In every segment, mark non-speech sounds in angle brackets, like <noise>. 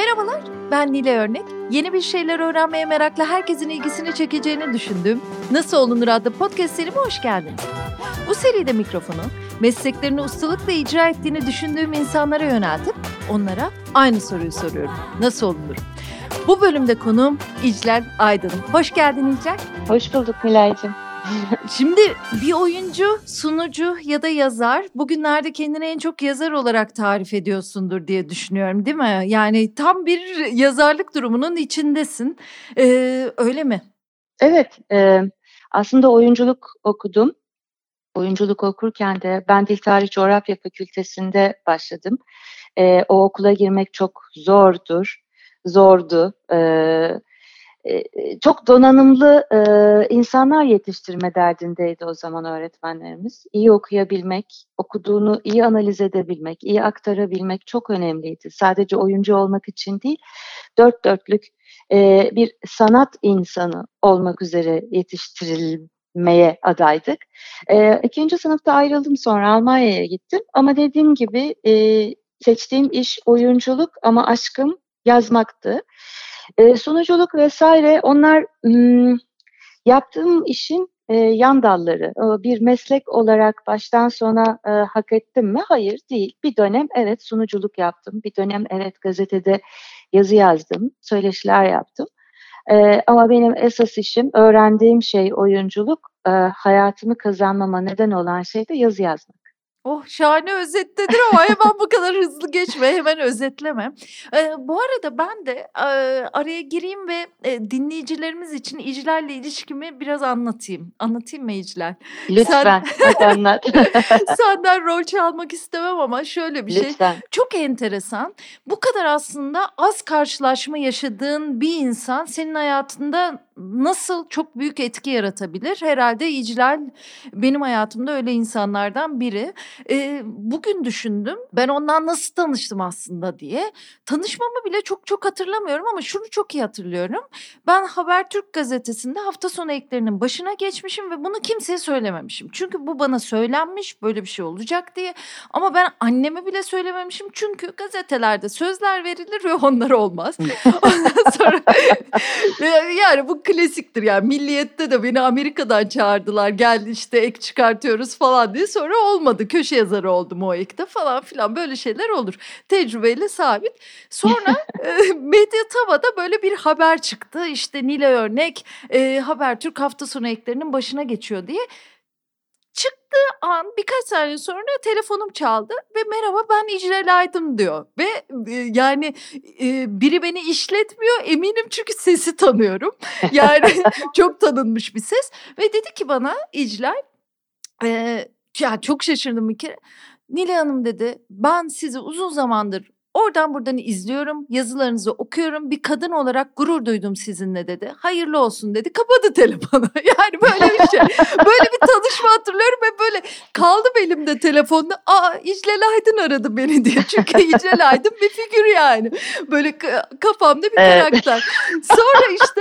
Merhabalar, ben Nile Örnek. Yeni bir şeyler öğrenmeye meraklı herkesin ilgisini çekeceğini düşündüğüm Nasıl Olunur adlı podcast serime hoş geldiniz. Bu seride mikrofonu mesleklerini ustalıkla icra ettiğini düşündüğüm insanlara yöneltip onlara aynı soruyu soruyorum. Nasıl olunur? Bu bölümde konuğum İclal Aydın. Hoş geldin İclal. Hoş bulduk Nilay'cığım. Şimdi bir oyuncu, sunucu ya da yazar bugünlerde kendini en çok yazar olarak tarif ediyorsundur diye düşünüyorum değil mi? Yani tam bir yazarlık durumunun içindesin. Ee, öyle mi? Evet, e, aslında oyunculuk okudum. Oyunculuk okurken de ben Dil Tarih Coğrafya Fakültesinde başladım. E, o okula girmek çok zordur, zordu. E, çok donanımlı insanlar yetiştirme derdindeydi o zaman öğretmenlerimiz. İyi okuyabilmek, okuduğunu iyi analiz edebilmek, iyi aktarabilmek çok önemliydi. Sadece oyuncu olmak için değil, dört dörtlük bir sanat insanı olmak üzere yetiştirilmeye adaydık. E, ikinci sınıfta ayrıldım sonra Almanya'ya gittim ama dediğim gibi e, seçtiğim iş oyunculuk ama aşkım yazmaktı. E, sunuculuk vesaire onlar m, yaptığım işin e, yan dalları. E, bir meslek olarak baştan sona e, hak ettim mi? Hayır değil. Bir dönem evet sunuculuk yaptım. Bir dönem evet gazetede yazı yazdım. Söyleşiler yaptım. E, ama benim esas işim, öğrendiğim şey oyunculuk. E, hayatımı kazanmama neden olan şey de yazı yazmak. Oh şahane özetledin ama hemen bu kadar hızlı geçme hemen özetleme. Ee, bu arada ben de e, araya gireyim ve e, dinleyicilerimiz için iclerle ilişkimi biraz anlatayım. Anlatayım mı icler? Lütfen Sen, anlat. <laughs> senden rol çalmak istemem ama şöyle bir şey. Lütfen. şey. Çok enteresan. Bu kadar aslında az karşılaşma yaşadığın bir insan senin hayatında nasıl çok büyük etki yaratabilir? Herhalde iclal benim hayatımda öyle insanlardan biri. E, bugün düşündüm ben ondan nasıl tanıştım aslında diye. Tanışmamı bile çok çok hatırlamıyorum ama şunu çok iyi hatırlıyorum. Ben Habertürk gazetesinde hafta sonu eklerinin başına geçmişim ve bunu kimseye söylememişim. Çünkü bu bana söylenmiş böyle bir şey olacak diye. Ama ben anneme bile söylememişim. Çünkü gazetelerde sözler verilir ve <laughs> onlar olmaz. Ondan sonra <laughs> yani bu klasiktir yani milliyette de beni Amerika'dan çağırdılar. Gel işte ek çıkartıyoruz falan diye sonra olmadı köşe yazarı oldum o ekte falan filan böyle şeyler olur. Tecrübeyle sabit. Sonra <laughs> e, Medya Tava'da böyle bir haber çıktı. İşte Nile Örnek e, Habertürk hafta sonu eklerinin başına geçiyor diye. Çıktığı an birkaç saniye sonra telefonum çaldı ve merhaba ben İcrel Aydın diyor. Ve e, yani e, biri beni işletmiyor eminim çünkü sesi tanıyorum. Yani <laughs> <laughs> çok tanınmış bir ses. Ve dedi ki bana İclal e, ya çok şaşırdım bir kere. Nilay Hanım dedi ben sizi uzun zamandır Oradan buradan izliyorum, yazılarınızı okuyorum. Bir kadın olarak gurur duydum sizinle dedi. Hayırlı olsun dedi. Kapadı <laughs> telefonu. Yani böyle bir şey. böyle bir tanışma hatırlıyorum ve böyle kaldım elimde telefonda. Aa İclal Aydın aradı beni diye. Çünkü <laughs> İclal Aydın bir figür yani. Böyle kafamda bir karakter. Sonra işte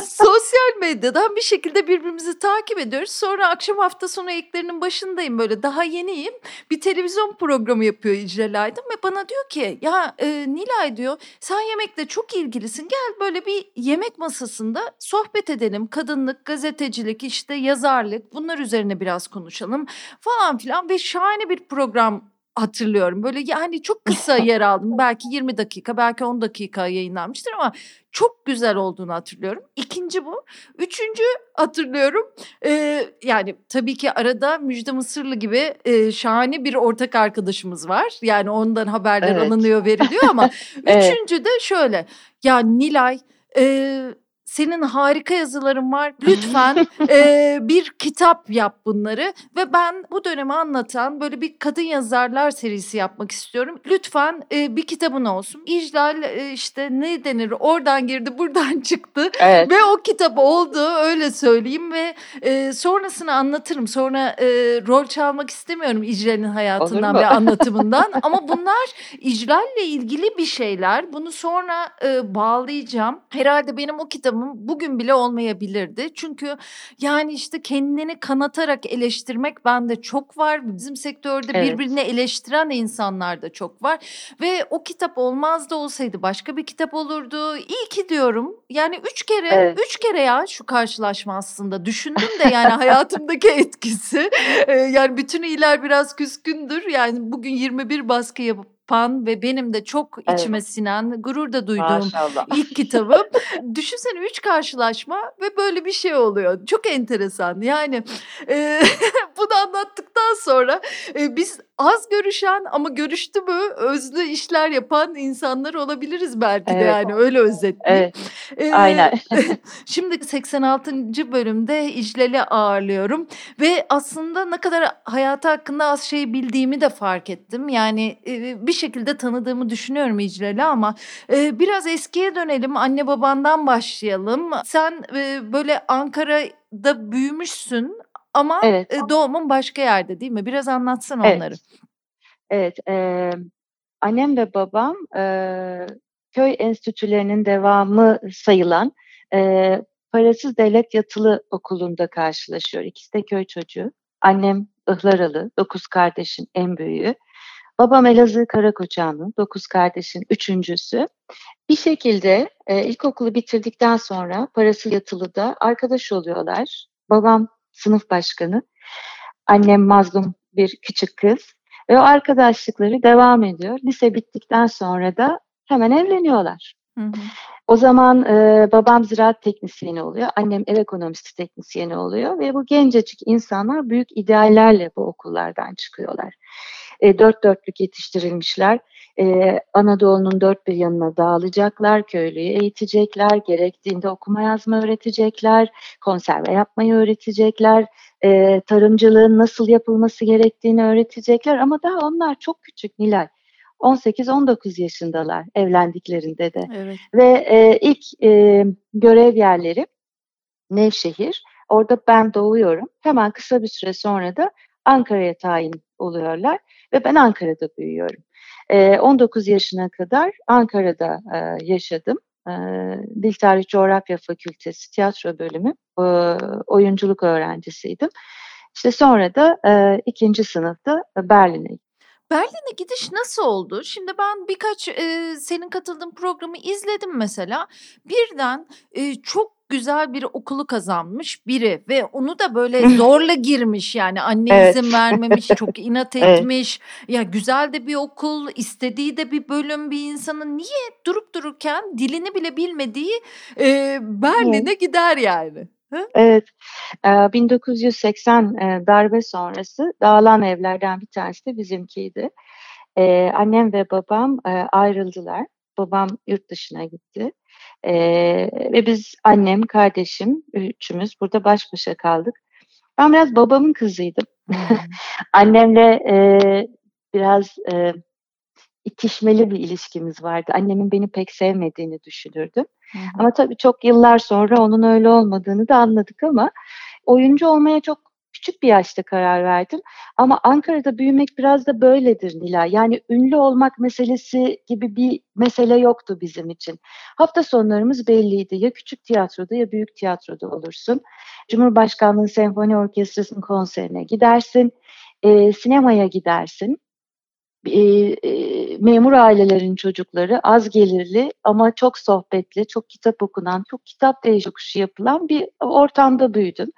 sosyal medyadan bir şekilde birbirimizi takip ediyoruz. Sonra akşam hafta sonu eklerinin başındayım böyle daha yeniyim. Bir televizyon programı yapıyor İclal Aydın ve bana diyor ki ya e, Nilay diyor sen yemekle çok ilgilisin gel böyle bir yemek masasında sohbet edelim. Kadınlık, gazetecilik, işte yazarlık bunlar üzerine biraz konuşalım falan filan ve şahane bir program hatırlıyorum. Böyle yani çok <laughs> kısa yer aldım. Belki 20 dakika, belki 10 dakika yayınlanmıştır ama çok güzel olduğunu hatırlıyorum. İkinci bu. Üçüncü hatırlıyorum. Ee, yani tabii ki arada Müjde Mısırlı gibi e, şahane bir ortak arkadaşımız var. Yani ondan haberler evet. alınıyor, veriliyor ama <laughs> evet. üçüncü de şöyle. Ya Nilay... E, senin harika yazıların var. Lütfen <laughs> e, bir kitap yap bunları ve ben bu dönemi anlatan böyle bir kadın yazarlar serisi yapmak istiyorum. Lütfen e, bir kitabın olsun. İclal e, işte ne denir oradan girdi buradan <laughs> çıktı evet. ve o kitap oldu öyle söyleyeyim ve e, sonrasını anlatırım. Sonra e, rol çalmak istemiyorum İclal'in hayatından ve <laughs> anlatımından ama bunlar İclal'le ilgili bir şeyler. Bunu sonra e, bağlayacağım. Herhalde benim o kitabı adamım bugün bile olmayabilirdi. Çünkü yani işte kendini kanatarak eleştirmek bende çok var. Bizim sektörde evet. birbirini eleştiren insanlar da çok var. Ve o kitap olmaz da olsaydı başka bir kitap olurdu. İyi ki diyorum. Yani üç kere, evet. üç kere ya şu karşılaşma aslında. Düşündüm de yani hayatımdaki etkisi. <laughs> yani bütün iyiler biraz küskündür. Yani bugün 21 baskı yapıp yapan ve benim de çok içime evet. sinen, gurur da duyduğum Maşallah. ilk kitabım. Düşünsene üç karşılaşma ve böyle bir şey oluyor. Çok enteresan. Yani e, <laughs> bunu anlattıktan sonra e, biz az görüşen ama görüştü mü özlü işler yapan insanlar olabiliriz belki evet. de yani öyle özetleyeyim. Evet. Ee, Aynen. <laughs> <laughs> şimdi 86. bölümde İclal'i ağırlıyorum ve aslında ne kadar hayatı hakkında az şey bildiğimi de fark ettim. Yani e, bir şekilde tanıdığımı düşünüyorum İclal'i ama e, biraz eskiye dönelim. Anne babandan başlayalım. Sen e, böyle Ankara'da büyümüşsün ama evet. doğumun başka yerde değil mi? Biraz anlatsana evet. onları. Evet. E, annem ve babam e, köy enstitülerinin devamı sayılan e, parasız devlet yatılı okulunda karşılaşıyor. İkisi de köy çocuğu. Annem Ihlaralı, dokuz kardeşin en büyüğü. Babam Elazığ Karakoçanlı, dokuz kardeşin üçüncüsü. Bir şekilde e, ilkokulu bitirdikten sonra parası yatılıda arkadaş oluyorlar. Babam sınıf başkanı. Annem mazlum bir küçük kız. Ve o arkadaşlıkları devam ediyor. Lise bittikten sonra da hemen evleniyorlar. Hı hı. O zaman e, babam ziraat teknisyeni oluyor, annem ev ekonomisti teknisyeni oluyor ve bu gencecik insanlar büyük ideallerle bu okullardan çıkıyorlar. E, dört dörtlük yetiştirilmişler. E, Anadolu'nun dört bir yanına dağılacaklar, köylüyü eğitecekler, gerektiğinde okuma yazma öğretecekler, konserve yapmayı öğretecekler, e, tarımcılığın nasıl yapılması gerektiğini öğretecekler ama daha onlar çok küçük Nilay. 18-19 yaşındalar evlendiklerinde de. Evet. Ve e, ilk e, görev yerleri Nevşehir. Orada ben doğuyorum. Hemen kısa bir süre sonra da Ankara'ya tayin oluyorlar ve ben Ankara'da büyüyorum. E, 19 yaşına kadar Ankara'da e, yaşadım. E, Dil Tarih Coğrafya Fakültesi tiyatro bölümü e, oyunculuk öğrencisiydim. İşte sonra da e, ikinci sınıfta Berlin'e Berlin'e gidiş nasıl oldu? Şimdi ben birkaç e, senin katıldığın programı izledim mesela. Birden e, çok güzel bir okulu kazanmış biri ve onu da böyle <laughs> zorla girmiş yani anne evet. izin vermemiş çok <laughs> inat etmiş evet. ya güzel de bir okul istediği de bir bölüm bir insanın niye durup dururken dilini bile bilmediği e, Berlin'e gider yani. Evet, 1980 darbe sonrası dağılan evlerden bir tanesi de bizimkiydi. Annem ve babam ayrıldılar. Babam yurt dışına gitti. Ve biz annem, kardeşim, üçümüz burada baş başa kaldık. Ben biraz babamın kızıydım. <laughs> Annemle biraz itişmeli bir ilişkimiz vardı. Annemin beni pek sevmediğini düşünürdüm. Ama tabii çok yıllar sonra onun öyle olmadığını da anladık ama oyuncu olmaya çok küçük bir yaşta karar verdim. Ama Ankara'da büyümek biraz da böyledir Nila. Yani ünlü olmak meselesi gibi bir mesele yoktu bizim için. Hafta sonlarımız belliydi. Ya küçük tiyatroda ya büyük tiyatroda olursun. Cumhurbaşkanlığı Senfoni Orkestrası'nın konserine gidersin. E, sinemaya gidersin e, e, memur ailelerin çocukları az gelirli ama çok sohbetli, çok kitap okunan, çok kitap değişikuşu yapılan bir ortamda büyüdüm.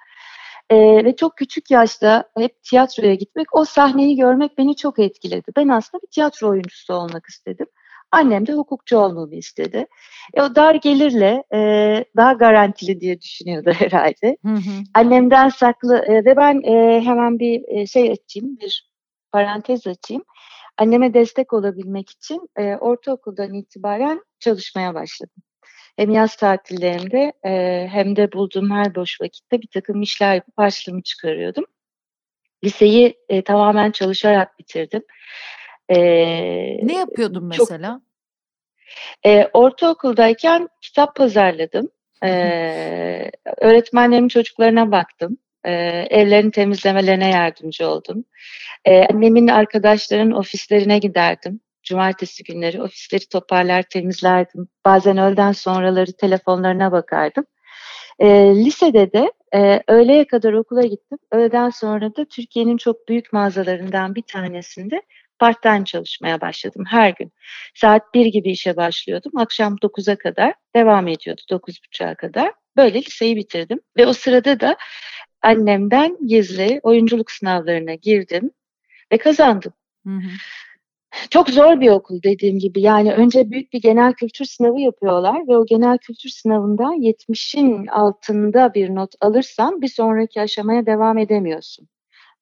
E, ve çok küçük yaşta hep tiyatroya gitmek, o sahneyi görmek beni çok etkiledi. Ben aslında bir tiyatro oyuncusu olmak istedim. Annem de hukukçu olmamı istedi. E, o dar gelirle e, daha garantili diye düşünüyordu <laughs> herhalde. Hı hı. Annemden saklı e, ve ben e, hemen bir e, şey açayım, bir parantez açayım anneme destek olabilmek için e, ortaokuldan itibaren çalışmaya başladım. Hem yaz tatillerinde e, hem de bulduğum her boş vakitte bir takım işler yapıp harçlığımı çıkarıyordum. Liseyi e, tamamen çalışarak bitirdim. E, ne yapıyordun mesela? e, ortaokuldayken kitap pazarladım. E, öğretmenlerimin çocuklarına baktım. E, evlerini temizlemelerine yardımcı oldum. E, annemin arkadaşların ofislerine giderdim. Cumartesi günleri ofisleri toparlar temizlerdim. Bazen öğleden sonraları telefonlarına bakardım. E, lisede de e, öğleye kadar okula gittim. Öğleden sonra da Türkiye'nin çok büyük mağazalarından bir tanesinde part-time çalışmaya başladım her gün. Saat 1 gibi işe başlıyordum. Akşam 9'a kadar devam ediyordu 9.30'a kadar. Böyle liseyi bitirdim ve o sırada da annemden gizli oyunculuk sınavlarına girdim ve kazandım. Hı hı. Çok zor bir okul dediğim gibi. Yani önce büyük bir genel kültür sınavı yapıyorlar ve o genel kültür sınavından 70'in altında bir not alırsan bir sonraki aşamaya devam edemiyorsun.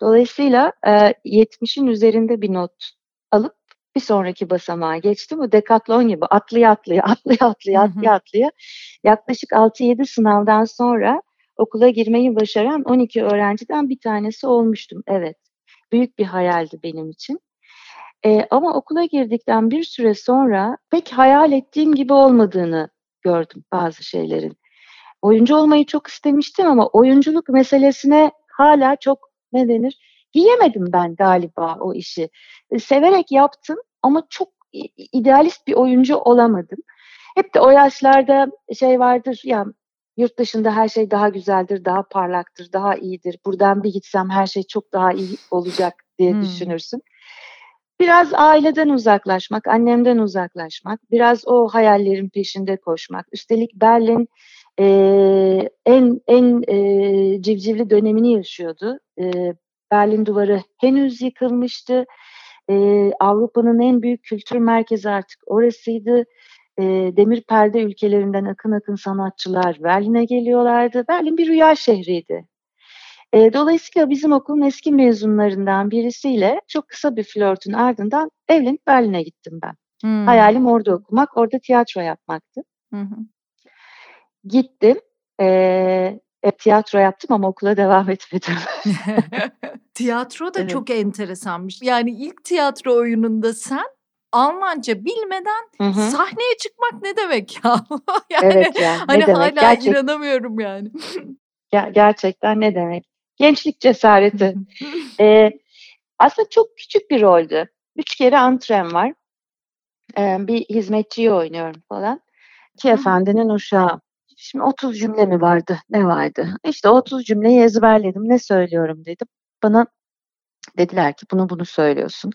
Dolayısıyla e, 70'in üzerinde bir not alıp bir sonraki basamağa geçtim. O dekatlon gibi atlaya atlaya <laughs> atlaya atlaya atlaya atlaya yaklaşık 6-7 sınavdan sonra okula girmeyi başaran 12 öğrenciden bir tanesi olmuştum. Evet, büyük bir hayaldi benim için. E, ama okula girdikten bir süre sonra pek hayal ettiğim gibi olmadığını gördüm bazı şeylerin. Oyuncu olmayı çok istemiştim ama oyunculuk meselesine hala çok ne denir? Giyemedim ben galiba o işi. E, severek yaptım ama çok idealist bir oyuncu olamadım. Hep de o yaşlarda şey vardır ya yurt dışında her şey daha güzeldir, daha parlaktır, daha iyidir. Buradan bir gitsem her şey çok daha iyi olacak diye hmm. düşünürsün. Biraz aileden uzaklaşmak, annemden uzaklaşmak, biraz o hayallerin peşinde koşmak. Üstelik Berlin e, en en e, civcivli dönemini yaşıyordu. E, Berlin Duvarı henüz yıkılmıştı. E, Avrupa'nın en büyük kültür merkezi artık orasıydı. E, demir perde ülkelerinden akın akın sanatçılar Berlin'e geliyorlardı. Berlin bir rüya şehriydi. E, dolayısıyla bizim okulun eski mezunlarından birisiyle çok kısa bir flörtün ardından evlenip Berlin'e gittim ben. Hmm. Hayalim orada okumak, orada tiyatro yapmaktı. Hmm. Gittim. E, hep tiyatro yaptım ama okula <laughs> devam etmedim. <laughs> tiyatro da evet. çok enteresanmış. Yani ilk tiyatro oyununda sen Almanca bilmeden hı hı. sahneye çıkmak ne demek ya? <laughs> yani evet ya, hani demek? hala Gerçek... inanamıyorum yani. Ger- gerçekten ne demek? Gençlik cesareti. ee, aslında çok küçük bir roldü. Üç kere antren var. Ee, bir hizmetçiyi oynuyorum falan. Ki efendinin uşağı. Şimdi 30 cümle mi vardı? Ne vardı? İşte 30 cümleyi ezberledim. Ne söylüyorum dedim. Bana dediler ki bunu bunu söylüyorsun.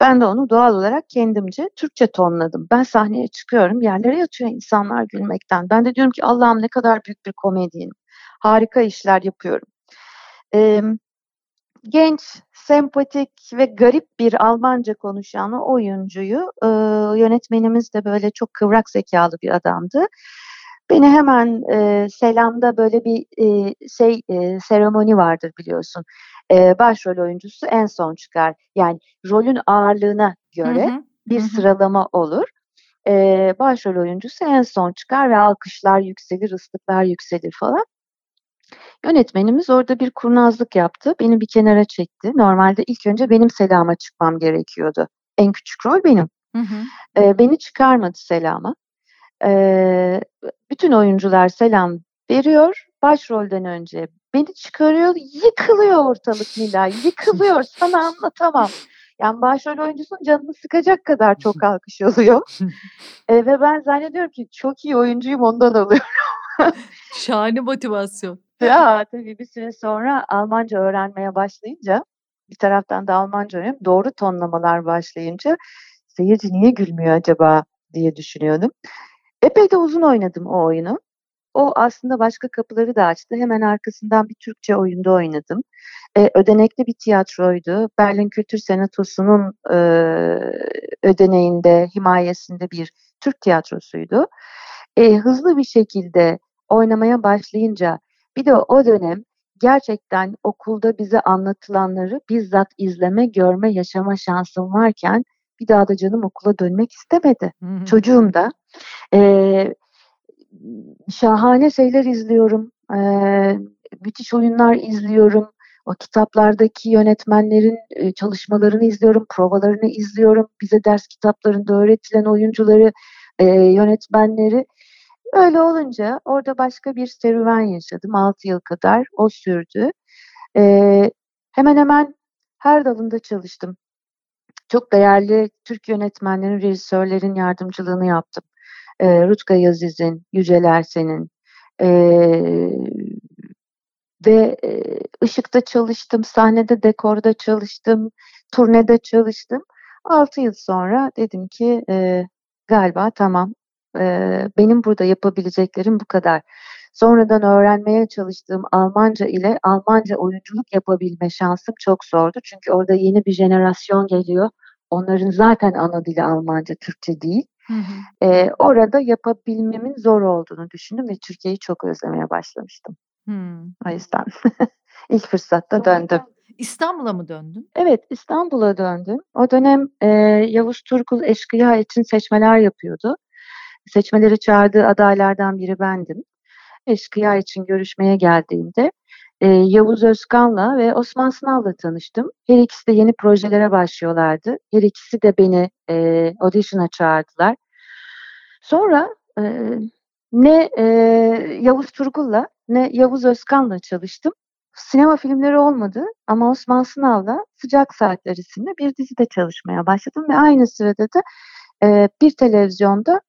Ben de onu doğal olarak kendimce Türkçe tonladım. Ben sahneye çıkıyorum, yerlere yatıyor insanlar gülmekten. Ben de diyorum ki Allah'ım ne kadar büyük bir komedyenim. Harika işler yapıyorum. Ee, genç, sempatik ve garip bir Almanca konuşan oyuncuyu e, yönetmenimiz de böyle çok kıvrak zekalı bir adamdı. Beni hemen e, selamda böyle bir e, şey e, seremoni vardır biliyorsun. E, başrol oyuncusu en son çıkar. Yani rolün ağırlığına göre hı hı, bir hı. sıralama olur. E, başrol oyuncusu en son çıkar ve alkışlar yükselir, ıslıklar yükselir falan. Yönetmenimiz orada bir kurnazlık yaptı. Beni bir kenara çekti. Normalde ilk önce benim selama çıkmam gerekiyordu. En küçük rol benim. Hı hı. E, beni çıkarmadı selama. E, bütün oyuncular selam veriyor. Başrolden önce beni çıkarıyor. Yıkılıyor ortalık Nilay. Yıkılıyor. Sana anlatamam. Yani başrol oyuncusun canını sıkacak kadar çok alkış oluyor. <laughs> e, ve ben zannediyorum ki çok iyi oyuncuyum ondan alıyorum. Şahane motivasyon. Ya tabii bir süre sonra Almanca öğrenmeye başlayınca bir taraftan da Almanca öğrenip doğru tonlamalar başlayınca seyirci niye gülmüyor acaba diye düşünüyordum. Epey de uzun oynadım o oyunu. O aslında başka kapıları da açtı. Hemen arkasından bir Türkçe oyunda oynadım. Ee, ödenekli bir tiyatroydu. Berlin Kültür Senatosu'nun e, ödeneğinde, himayesinde bir Türk tiyatrosuydu. E, hızlı bir şekilde oynamaya başlayınca bir de o dönem gerçekten okulda bize anlatılanları bizzat izleme, görme, yaşama şansım varken bir daha da canım okula dönmek istemedi. Hı Çocuğum da. Ee, şahane şeyler izliyorum. Ee, müthiş oyunlar izliyorum. O kitaplardaki yönetmenlerin e, çalışmalarını izliyorum, provalarını izliyorum. Bize ders kitaplarında öğretilen oyuncuları, e, yönetmenleri Öyle olunca orada başka bir serüven yaşadım. 6 yıl kadar o sürdü. Ee, hemen hemen her dalında çalıştım. çok değerli Türk yönetmenlerin, rejisörlerin yardımcılığını yaptım. E, Rutka Yaziz'in, Yücel Ersen'in e, ve e, ışıkta çalıştım, sahnede, dekorda çalıştım, turnede çalıştım. 6 yıl sonra dedim ki e, galiba tamam e, benim burada yapabileceklerim bu kadar. Sonradan öğrenmeye çalıştığım Almanca ile Almanca oyunculuk yapabilme şansım çok zordu. Çünkü orada yeni bir jenerasyon geliyor. Onların zaten ana dili Almanca, Türkçe değil. Hı hı. Ee, orada yapabilmemin zor olduğunu düşündüm ve Türkiye'yi çok özlemeye başlamıştım. Hmm. O yüzden <laughs> ilk fırsatta döndüm. İstanbul'a mı döndün? Evet, İstanbul'a döndüm. O dönem e, Yavuz Turkul Eşkıya için seçmeler yapıyordu. Seçmeleri çağırdığı adaylardan biri bendim. Eşkıya için görüşmeye geldiğimde e, Yavuz Özkan'la ve Osman Sınav'la tanıştım. Her ikisi de yeni projelere başlıyorlardı. Her ikisi de beni e, audition'a çağırdılar. Sonra e, ne e, Yavuz Turgul'la ne Yavuz Özkan'la çalıştım. Sinema filmleri olmadı ama Osman Sınav'la Sıcak Saatler isimli bir dizide çalışmaya başladım ve aynı sırada da e, bir televizyonda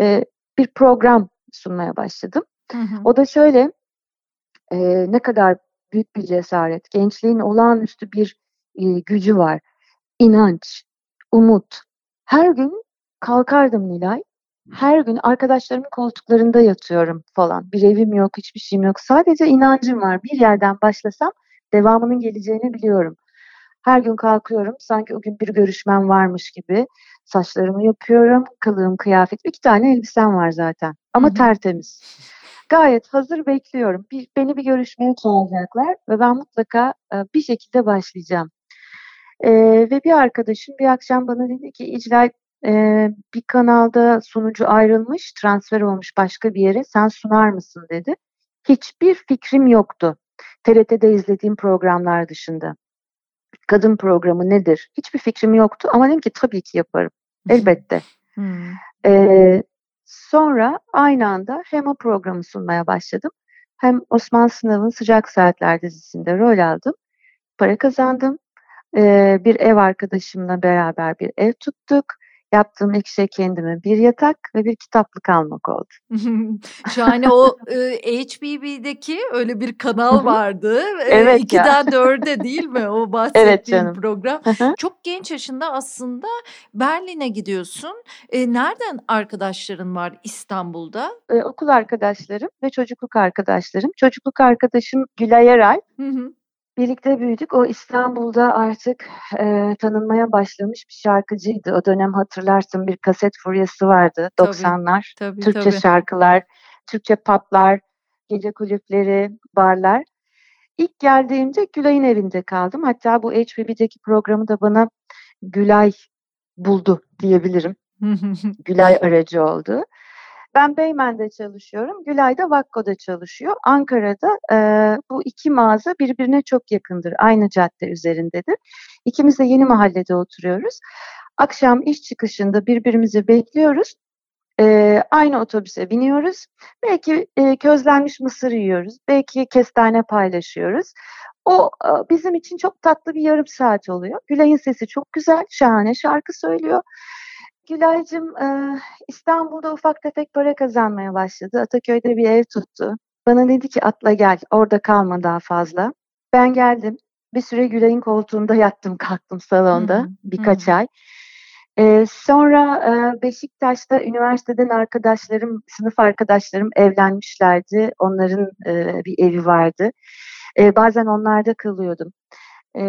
e, bir program sunmaya başladım. Hı hı. O da şöyle e, ne kadar büyük bir cesaret, gençliğin olağanüstü bir e, gücü var, inanç, umut. Her gün kalkardım Nilay, her gün arkadaşlarımın koltuklarında yatıyorum falan. Bir evim yok, hiçbir şeyim yok. Sadece inancım var. Bir yerden başlasam devamının geleceğini biliyorum. Her gün kalkıyorum sanki o gün bir görüşmem varmış gibi. Saçlarımı yapıyorum, kılığım, kıyafet. iki tane elbisem var zaten ama Hı-hı. tertemiz. Gayet hazır bekliyorum. Bir, beni bir görüşmeye çağıracaklar ve ben mutlaka e, bir şekilde başlayacağım. E, ve bir arkadaşım bir akşam bana dedi ki İclal e, bir kanalda sunucu ayrılmış, transfer olmuş başka bir yere. Sen sunar mısın dedi. Hiçbir fikrim yoktu. TRT'de izlediğim programlar dışında. Kadın programı nedir? Hiçbir fikrim yoktu ama dedim ki tabii ki yaparım. Elbette. Hmm. Ee, Sonra aynı anda hem o programı sunmaya başladım hem Osman Sınav'ın Sıcak Saatler dizisinde rol aldım. Para kazandım. Ee, bir ev arkadaşımla beraber bir ev tuttuk. Yaptığım ilk şey kendime bir yatak ve bir kitaplık almak oldu. <laughs> Şahane o e, HBB'deki öyle bir kanal vardı. evet İkiden ya. <laughs> dörde değil mi o bahsettiğim evet canım. program. Çok genç yaşında aslında Berlin'e gidiyorsun. E, nereden arkadaşların var İstanbul'da? E, okul arkadaşlarım ve çocukluk arkadaşlarım. Çocukluk arkadaşım Gülay Eray. Hı hı. Birlikte büyüdük. O İstanbul'da artık e, tanınmaya başlamış bir şarkıcıydı. O dönem hatırlarsın bir kaset furyası vardı tabii, 90'lar. Tabii, Türkçe tabii. şarkılar, Türkçe paplar, gece kulüpleri, barlar. İlk geldiğimde Gülay'ın evinde kaldım. Hatta bu HBB'deki programı da bana Gülay buldu diyebilirim. <laughs> Gülay aracı oldu. Ben Beymen'de çalışıyorum. Gülay da Vakko'da çalışıyor. Ankara'da e, bu iki mağaza birbirine çok yakındır. Aynı cadde üzerindedir. İkimiz de yeni mahallede oturuyoruz. Akşam iş çıkışında birbirimizi bekliyoruz. E, aynı otobüse biniyoruz. Belki e, közlenmiş mısır yiyoruz. Belki kestane paylaşıyoruz. O bizim için çok tatlı bir yarım saat oluyor. Gülay'ın sesi çok güzel, şahane şarkı söylüyor. Gülay'cığım e, İstanbul'da ufak tefek para kazanmaya başladı. Ataköy'de bir ev tuttu. Bana dedi ki atla gel orada kalma daha fazla. Ben geldim. Bir süre Gülay'ın koltuğunda yattım kalktım salonda hı birkaç hı. ay. Ee, sonra e, Beşiktaş'ta üniversiteden arkadaşlarım, sınıf arkadaşlarım evlenmişlerdi. Onların e, bir evi vardı. E, bazen onlarda kalıyordum. E,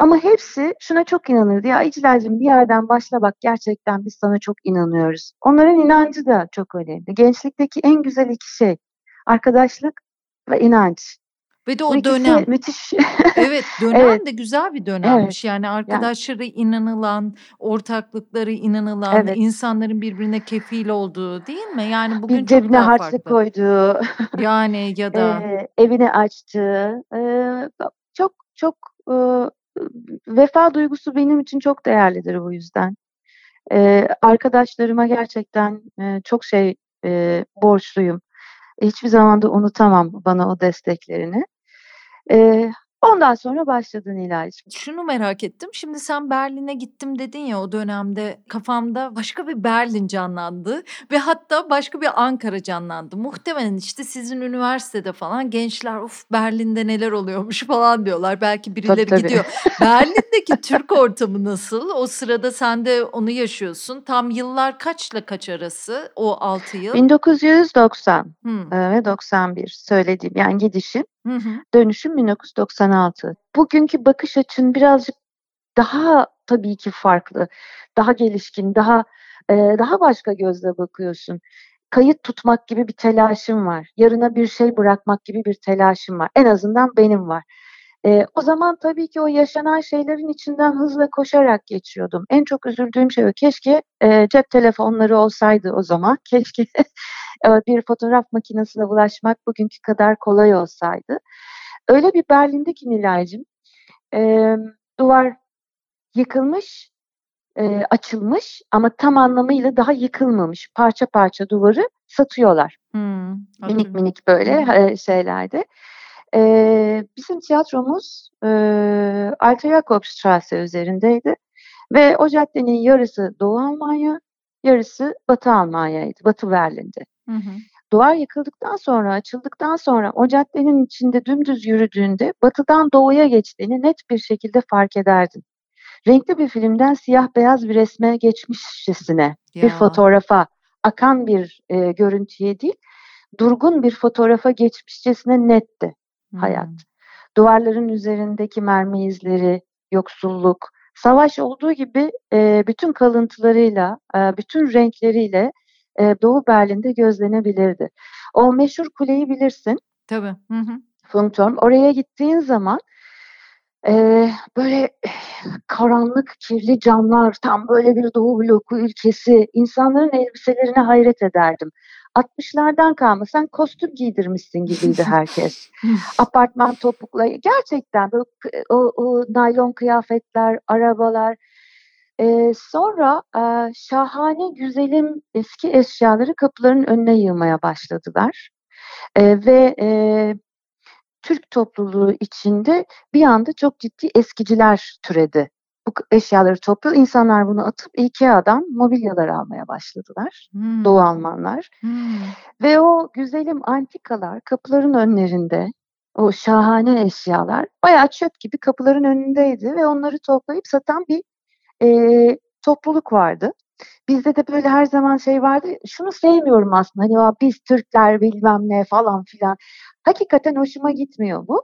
ama hepsi şuna çok inanırdı. Ya İclal'cim bir yerden başla bak gerçekten biz sana çok inanıyoruz. Onların inancı da çok önemli. Gençlikteki en güzel iki şey arkadaşlık ve inanç. Ve de o Bu dönem müthiş. <laughs> evet, dönem evet. de güzel bir dönemmiş. Evet. Yani arkadaşları yani. inanılan, ortaklıkları inanılan, evet. insanların birbirine kefil olduğu değil mi? Yani bugün bir çok cebine harçlık koyduğu. Yani ya da e, evini açtığı. E, çok çok e, vefa duygusu benim için çok değerlidir bu yüzden. Ee, arkadaşlarıma gerçekten e, çok şey e, borçluyum. Hiçbir zaman da unutamam bana o desteklerini. E, Ondan sonra başladı Nilay'cığım. Şunu merak ettim. Şimdi sen Berlin'e gittim dedin ya o dönemde kafamda başka bir Berlin canlandı ve hatta başka bir Ankara canlandı. Muhtemelen işte sizin üniversitede falan gençler of Berlin'de neler oluyormuş <laughs> falan diyorlar. Belki birileri tabii, tabii. gidiyor. Berlin'deki Türk <laughs> ortamı nasıl? O sırada sen de onu yaşıyorsun. Tam yıllar kaçla kaç arası o 6 yıl? 1990 hmm. ve 91 söylediğim yani gidişim. Dönüşüm 1996. Bugünkü bakış açın birazcık daha tabii ki farklı, daha gelişkin, daha e, daha başka gözle bakıyorsun. Kayıt tutmak gibi bir telaşım var. Yarına bir şey bırakmak gibi bir telaşım var. En azından benim var. E, o zaman tabii ki o yaşanan şeylerin içinden hızla koşarak geçiyordum. En çok üzüldüğüm şey o. Keşke e, cep telefonları olsaydı o zaman. <laughs> Keşke bir fotoğraf makinesine ulaşmak bugünkü kadar kolay olsaydı. Öyle bir Berlin'deki Nilay'cığım e, duvar yıkılmış, e, açılmış ama tam anlamıyla daha yıkılmamış. Parça parça duvarı satıyorlar. Hmm, minik minik böyle hmm. şeylerde. E, bizim tiyatromuz e, Alta Jakobstrasse üzerindeydi ve o caddenin yarısı Doğu Almanya, yarısı Batı Almanya'ydı, Batı Berlin'de. Hı hı. Duvar yıkıldıktan sonra, açıldıktan sonra o caddenin içinde dümdüz yürüdüğünde batıdan doğuya geçtiğini net bir şekilde fark ederdin. Renkli bir filmden siyah beyaz bir resme geçmişçesine, ya. bir fotoğrafa, akan bir e, görüntüye değil, durgun bir fotoğrafa geçmişçesine netti. Hayat. Duvarların üzerindeki mermi izleri, yoksulluk, savaş olduğu gibi e, bütün kalıntılarıyla, e, bütün renkleriyle e, Doğu Berlin'de gözlenebilirdi. O meşhur kuleyi bilirsin. Tabii. Hı hı. Funkturm. Oraya gittiğin zaman e, böyle karanlık, kirli camlar, tam böyle bir Doğu bloku ülkesi, insanların elbiselerine hayret ederdim. 60'lardan kalma sen kostüm giydirmişsin gibiydi herkes. <laughs> Apartman topukla gerçekten böyle o, o naylon kıyafetler, arabalar, Eee, sonra, eee, şahane, güzelim eski eşyaları kapıların önüne yığmaya başladılar. Eee, ve, eee, Türk topluluğu içinde bir anda çok ciddi eskiciler türedi. Bu eşyaları topluyor. İnsanlar bunu atıp IKEA'dan mobilyalar almaya başladılar. Hımm. Doğu Almanlar. Hımm. Ve o güzelim antikalar kapıların önlerinde, o şahane eşyalar bayağı çöp gibi kapıların önündeydi ve onları toplayıp satan bir e, topluluk vardı. Bizde de böyle her zaman şey vardı. Şunu sevmiyorum aslında. Hani biz Türkler bilmem ne falan filan. Hakikaten hoşuma gitmiyor bu.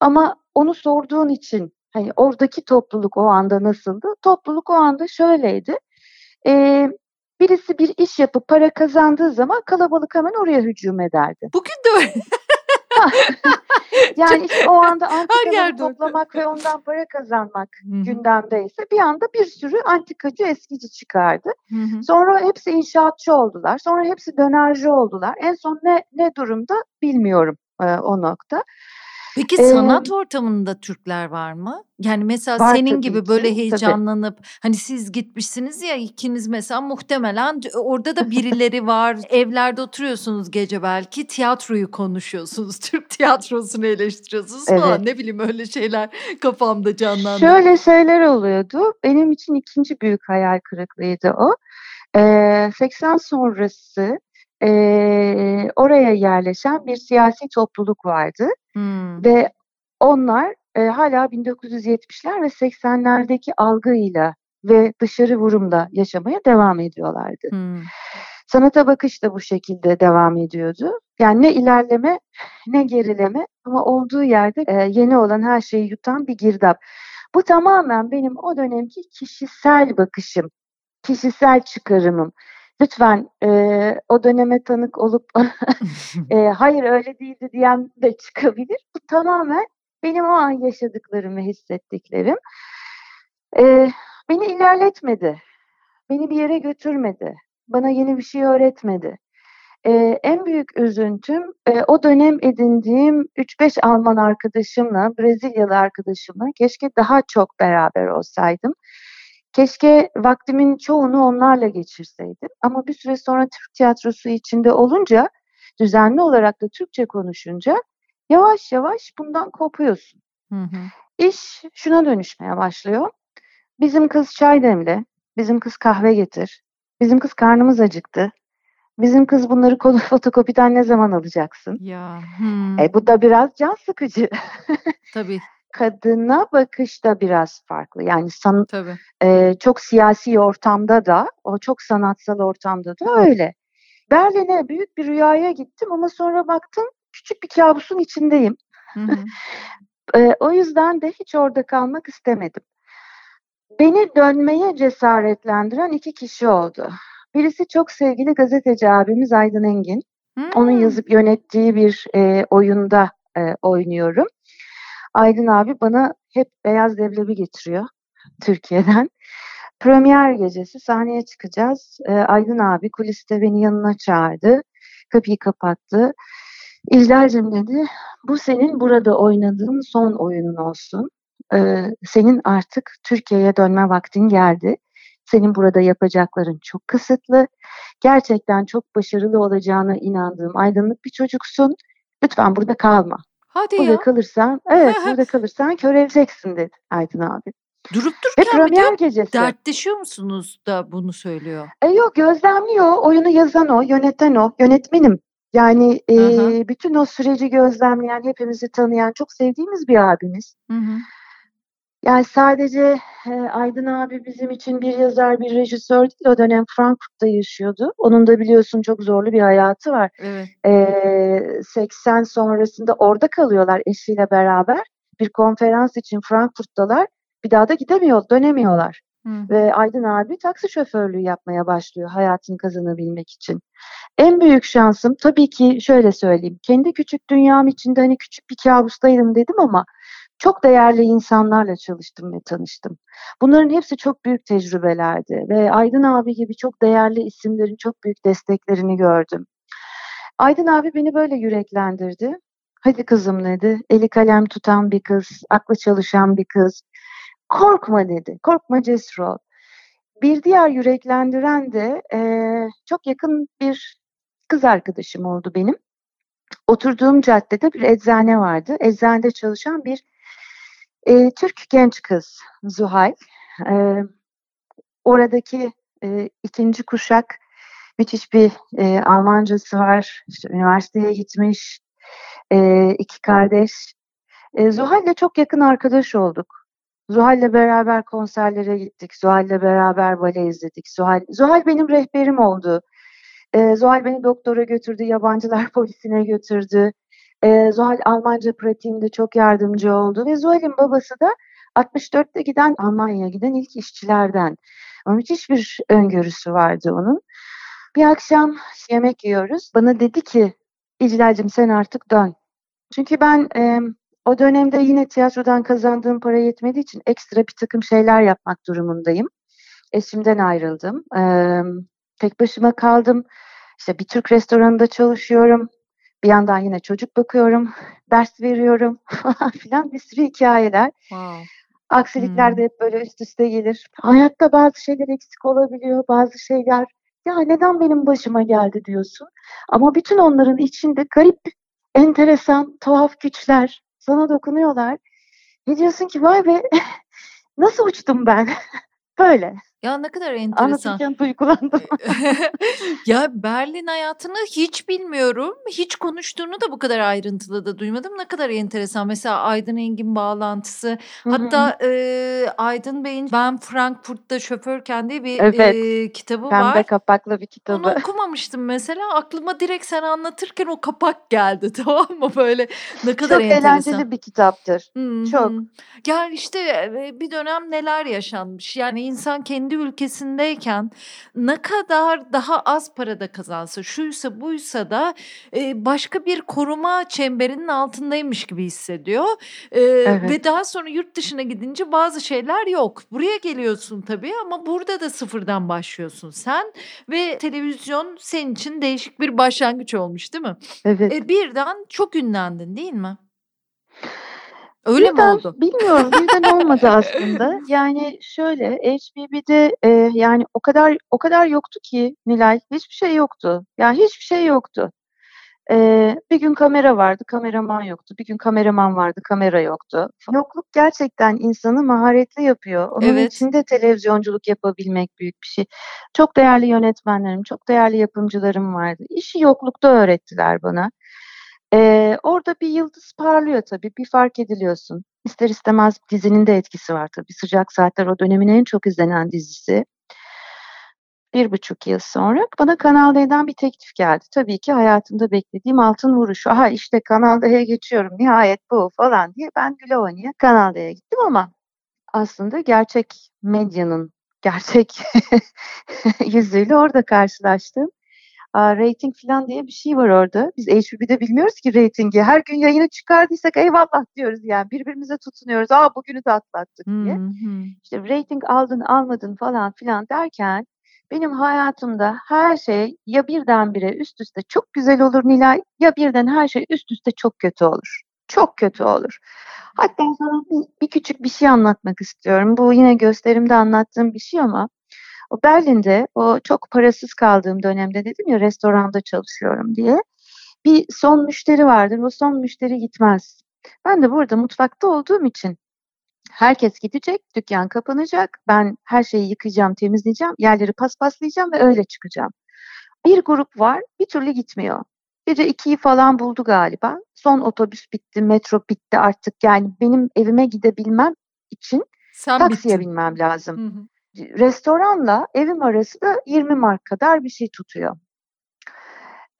Ama onu sorduğun için hani oradaki topluluk o anda nasıldı? Topluluk o anda şöyleydi. Ee, birisi bir iş yapıp para kazandığı zaman kalabalık hemen oraya hücum ederdi. Bugün de öyle. <laughs> yani işte o anda antikaları toplamak ve ondan para kazanmak Hı-hı. gündemdeyse bir anda bir sürü antikacı eskici çıkardı. Hı-hı. Sonra hepsi inşaatçı oldular. Sonra hepsi dönerci oldular. En son ne ne durumda bilmiyorum e, o nokta. Peki sanat ortamında Türkler var mı? Yani mesela Var senin gibi ki, böyle tabii. heyecanlanıp hani siz gitmişsiniz ya ikiniz mesela muhtemelen orada da birileri <laughs> var. Evlerde oturuyorsunuz gece belki tiyatroyu konuşuyorsunuz. <laughs> Türk tiyatrosunu eleştiriyorsunuz Evet. falan ne bileyim öyle şeyler kafamda canlandı. Şöyle şeyler oluyordu. Benim için ikinci büyük hayal kırıklığıydı o. Eee, 80 sonrası eee, oraya yerleşen bir siyasi topluluk vardı. Hımm. Ve onlar, eee, hâlâ 1970'ler ve 80'lerdeki algıyla ve dışarı vurumla yaşamaya devam ediyorlardı. Hımm. Sanata bakış da bu şekilde devam ediyordu. Yani ne ilerleme ne gerileme ama olduğu yerde, eee, yeni olan her şeyi yutan bir girdap. Bu tamamen benim o dönemki kişisel bakışım, kişisel çıkarımım. Lütfen eee, o döneme tanık olup <laughs> <laughs> eee, hayır öyle değildi diyen de çıkabilir. Bu tamamen benim o an yaşadıklarım ve hissettiklerim. Eee, beni ilerletmedi. Beni bir yere götürmedi. Bana yeni bir şey öğretmedi. Eee, en büyük üzüntüm eee, o dönem edindiğim 3-5 Alman arkadaşımla, Brezilyalı arkadaşımla keşke daha çok beraber olsaydım. Keşke vaktimin çoğunu onlarla geçirseydim. Ama bir süre sonra Türk tiyatrosu içinde olunca, düzenli olarak da Türkçe konuşunca yavaş yavaş bundan kopuyorsun. Hı hı. İş şuna dönüşmeye başlıyor. Bizim kız çay demle, bizim kız kahve getir, bizim kız karnımız acıktı, bizim kız bunları konu <laughs> fotokopiden ne zaman alacaksın? Ya. Hmm. E, bu da biraz can sıkıcı. <laughs> Tabii. Kadına bakış da biraz farklı. Yani san, Tabii. E, çok siyasi ortamda da, o çok sanatsal ortamda da öyle. Berlin'e büyük bir rüyaya gittim ama sonra baktım küçük bir kabusun içindeyim. Hı hı. <laughs> e, o yüzden de hiç orada kalmak istemedim. Beni dönmeye cesaretlendiren iki kişi oldu. Birisi çok sevgili gazeteci abimiz Aydın Engin. Hmm. Onun yazıp yönettiği bir e, oyunda e, oynuyorum. Aydın abi bana hep beyaz devlebi getiriyor <laughs> Türkiye'den. Premier gecesi sahneye çıkacağız. E, Aydın abi kuliste beni yanına çağırdı. Kapıyı kapattı. İclal'cim dedi, bu senin burada oynadığın son oyunun olsun. Ee, senin artık Türkiye'ye dönme vaktin geldi. Senin burada yapacakların çok kısıtlı. Gerçekten çok başarılı olacağına inandığım aydınlık bir çocuksun. Lütfen burada kalma. Hadi burada ya. kalırsan, evet burada kalırsan köreleceksin dedi Aydın abi. Durup dururken bir de gecesi. dertleşiyor musunuz da bunu söylüyor? E yok gözlemliyor. Oyunu yazan o, yöneten o. Yönetmenim. Yani e, bütün o süreci gözlemleyen, hepimizi tanıyan, çok sevdiğimiz bir abimiz. Hı hı. Yani sadece e, Aydın abi bizim için bir yazar, bir rejisör değil. O dönem Frankfurt'ta yaşıyordu. Onun da biliyorsun çok zorlu bir hayatı var. Evet. E, 80 sonrasında orada kalıyorlar eşiyle beraber. Bir konferans için Frankfurt'talar. Bir daha da gidemiyor, dönemiyorlar. Hı. Ve Aydın abi taksi şoförlüğü yapmaya başlıyor hayatını kazanabilmek için. En büyük şansım tabii ki şöyle söyleyeyim. Kendi küçük dünyam içinde hani küçük bir kabustaydım dedim ama çok değerli insanlarla çalıştım ve tanıştım. Bunların hepsi çok büyük tecrübelerdi ve Aydın abi gibi çok değerli isimlerin çok büyük desteklerini gördüm. Aydın abi beni böyle yüreklendirdi. Hadi kızım dedi. Eli kalem tutan bir kız, aklı çalışan bir kız. Korkma dedi. Korkma cesur ol. Bir diğer yüreklendiren de e, çok yakın bir kız arkadaşım oldu benim. Oturduğum caddede bir eczane vardı. Eczanede çalışan bir e, Türk genç kız Zuhal. E, oradaki e, ikinci kuşak müthiş bir e, Almancası var. İşte üniversiteye gitmiş. E, iki kardeş. E, Zuhal'le çok yakın arkadaş olduk. Zuhal'le beraber konserlere gittik. Zuhal'le beraber bale izledik. Zuhal, Zuhal benim rehberim oldu. E, Zuhal beni doktora götürdü, yabancılar <laughs> polisine götürdü. E, Zuhal Almanca pratiğimde çok yardımcı oldu ve Zuhal'in babası da 64'te giden Almanya'ya giden ilk işçilerden. Ama müthiş bir öngörüsü vardı onun. Bir akşam yemek yiyoruz. Bana dedi ki İclal'cim sen artık dön. Çünkü ben e, o dönemde yine tiyatrodan kazandığım para yetmediği için ekstra bir takım şeyler yapmak durumundayım. Eşimden ayrıldım. E, tek başıma kaldım. İşte bir Türk restoranında çalışıyorum. Bir yandan yine çocuk bakıyorum, ders veriyorum <laughs> falan filan bir sürü hikayeler. Wow. Aksilikler hmm. de hep böyle üst üste gelir. Hayatta bazı şeyler eksik olabiliyor, bazı şeyler ya neden benim başıma geldi diyorsun. Ama bütün onların içinde garip, enteresan, tuhaf güçler sana dokunuyorlar. Ne diyorsun ki vay be <laughs> nasıl uçtum ben? <laughs> Böyle. Ya ne kadar enteresan. Anlatırken duygulandım. <laughs> ya Berlin hayatını hiç bilmiyorum. Hiç konuştuğunu da bu kadar ayrıntılı da duymadım. Ne kadar enteresan. Mesela Aydın Engin bağlantısı. Hatta e, Aydın Bey'in Ben Frankfurt'ta şoförken diye bir evet. e, kitabı Pembe var. Pembe kapaklı bir kitabı. Onu okumamıştım mesela. Aklıma direkt sen anlatırken o kapak geldi <laughs> tamam mı böyle. Ne kadar Çok enteresan. eğlenceli bir kitaptır. Hı-hı. Çok. Ya işte bir dönem neler yaşanmış. Yani insan kendi kendi ülkesindeyken ne kadar daha az parada kazansa, şuysa buysa da e, başka bir koruma çemberinin altındaymış gibi hissediyor. E, evet. Ve daha sonra yurt dışına gidince bazı şeyler yok. Buraya geliyorsun tabii ama burada da sıfırdan başlıyorsun sen ve televizyon senin için değişik bir başlangıç olmuş değil mi? Evet. E, birden çok ünlendin değil mi? Öyle birden, mi oldu? Bilmiyorum. Birden olmadı aslında. <laughs> Yani şöyle HBB'de e, yani o kadar o kadar yoktu ki Nilay. Hiçbir şey yoktu. Yani hiçbir şey yoktu. Ee, bir gün kamera vardı, kameraman yoktu. Bir gün kameraman vardı, kamera yoktu. Yokluk gerçekten insanı maharetli yapıyor. Onun evet. içinde televizyonculuk yapabilmek büyük bir şey. Çok değerli yönetmenlerim, çok değerli yapımcılarım vardı. İşi yoklukta öğrettiler bana. Ee, orada bir yıldız parlıyor tabii, bir fark ediliyorsun. İster istemez dizinin de etkisi var tabii. Sıcak Saatler o dönemin en çok izlenen dizisi bir buçuk yıl sonra bana Kanal D'den bir teklif geldi. Tabii ki hayatımda beklediğim altın vuruş. Aha işte Kanal D'ye geçiyorum nihayet bu falan diye ben güle oynaya Kanal D'ye gittim ama aslında gerçek medyanın gerçek <laughs> yüzüyle orada karşılaştım. Aa, rating falan diye bir şey var orada. Biz HBB'de bilmiyoruz ki ratingi. Her gün yayını çıkardıysak eyvallah diyoruz yani. Birbirimize tutunuyoruz. Aa bugünü de atlattık diye. Hmm. İşte rating aldın almadın falan filan derken benim hayatımda her şey ya birdenbire üst üste çok güzel olur Nilay ya birden her şey üst üste çok kötü olur. Çok kötü olur. Hatta sana bir, bir küçük bir şey anlatmak istiyorum. Bu yine gösterimde anlattığım bir şey ama o Berlin'de o çok parasız kaldığım dönemde dedim ya restoranda çalışıyorum diye. Bir son müşteri vardır. O son müşteri gitmez. Ben de burada mutfakta olduğum için Herkes gidecek, dükkan kapanacak. Ben her şeyi yıkayacağım, temizleyeceğim, yerleri paspaslayacağım ve öyle çıkacağım. Bir grup var, bir türlü gitmiyor. Gece ikiyi falan buldu galiba. Son otobüs bitti, metro bitti artık. Yani benim evime gidebilmem için Sen taksiye bittin. binmem lazım. Hı hı. Restoranla evim arası da 20 mark kadar bir şey tutuyor.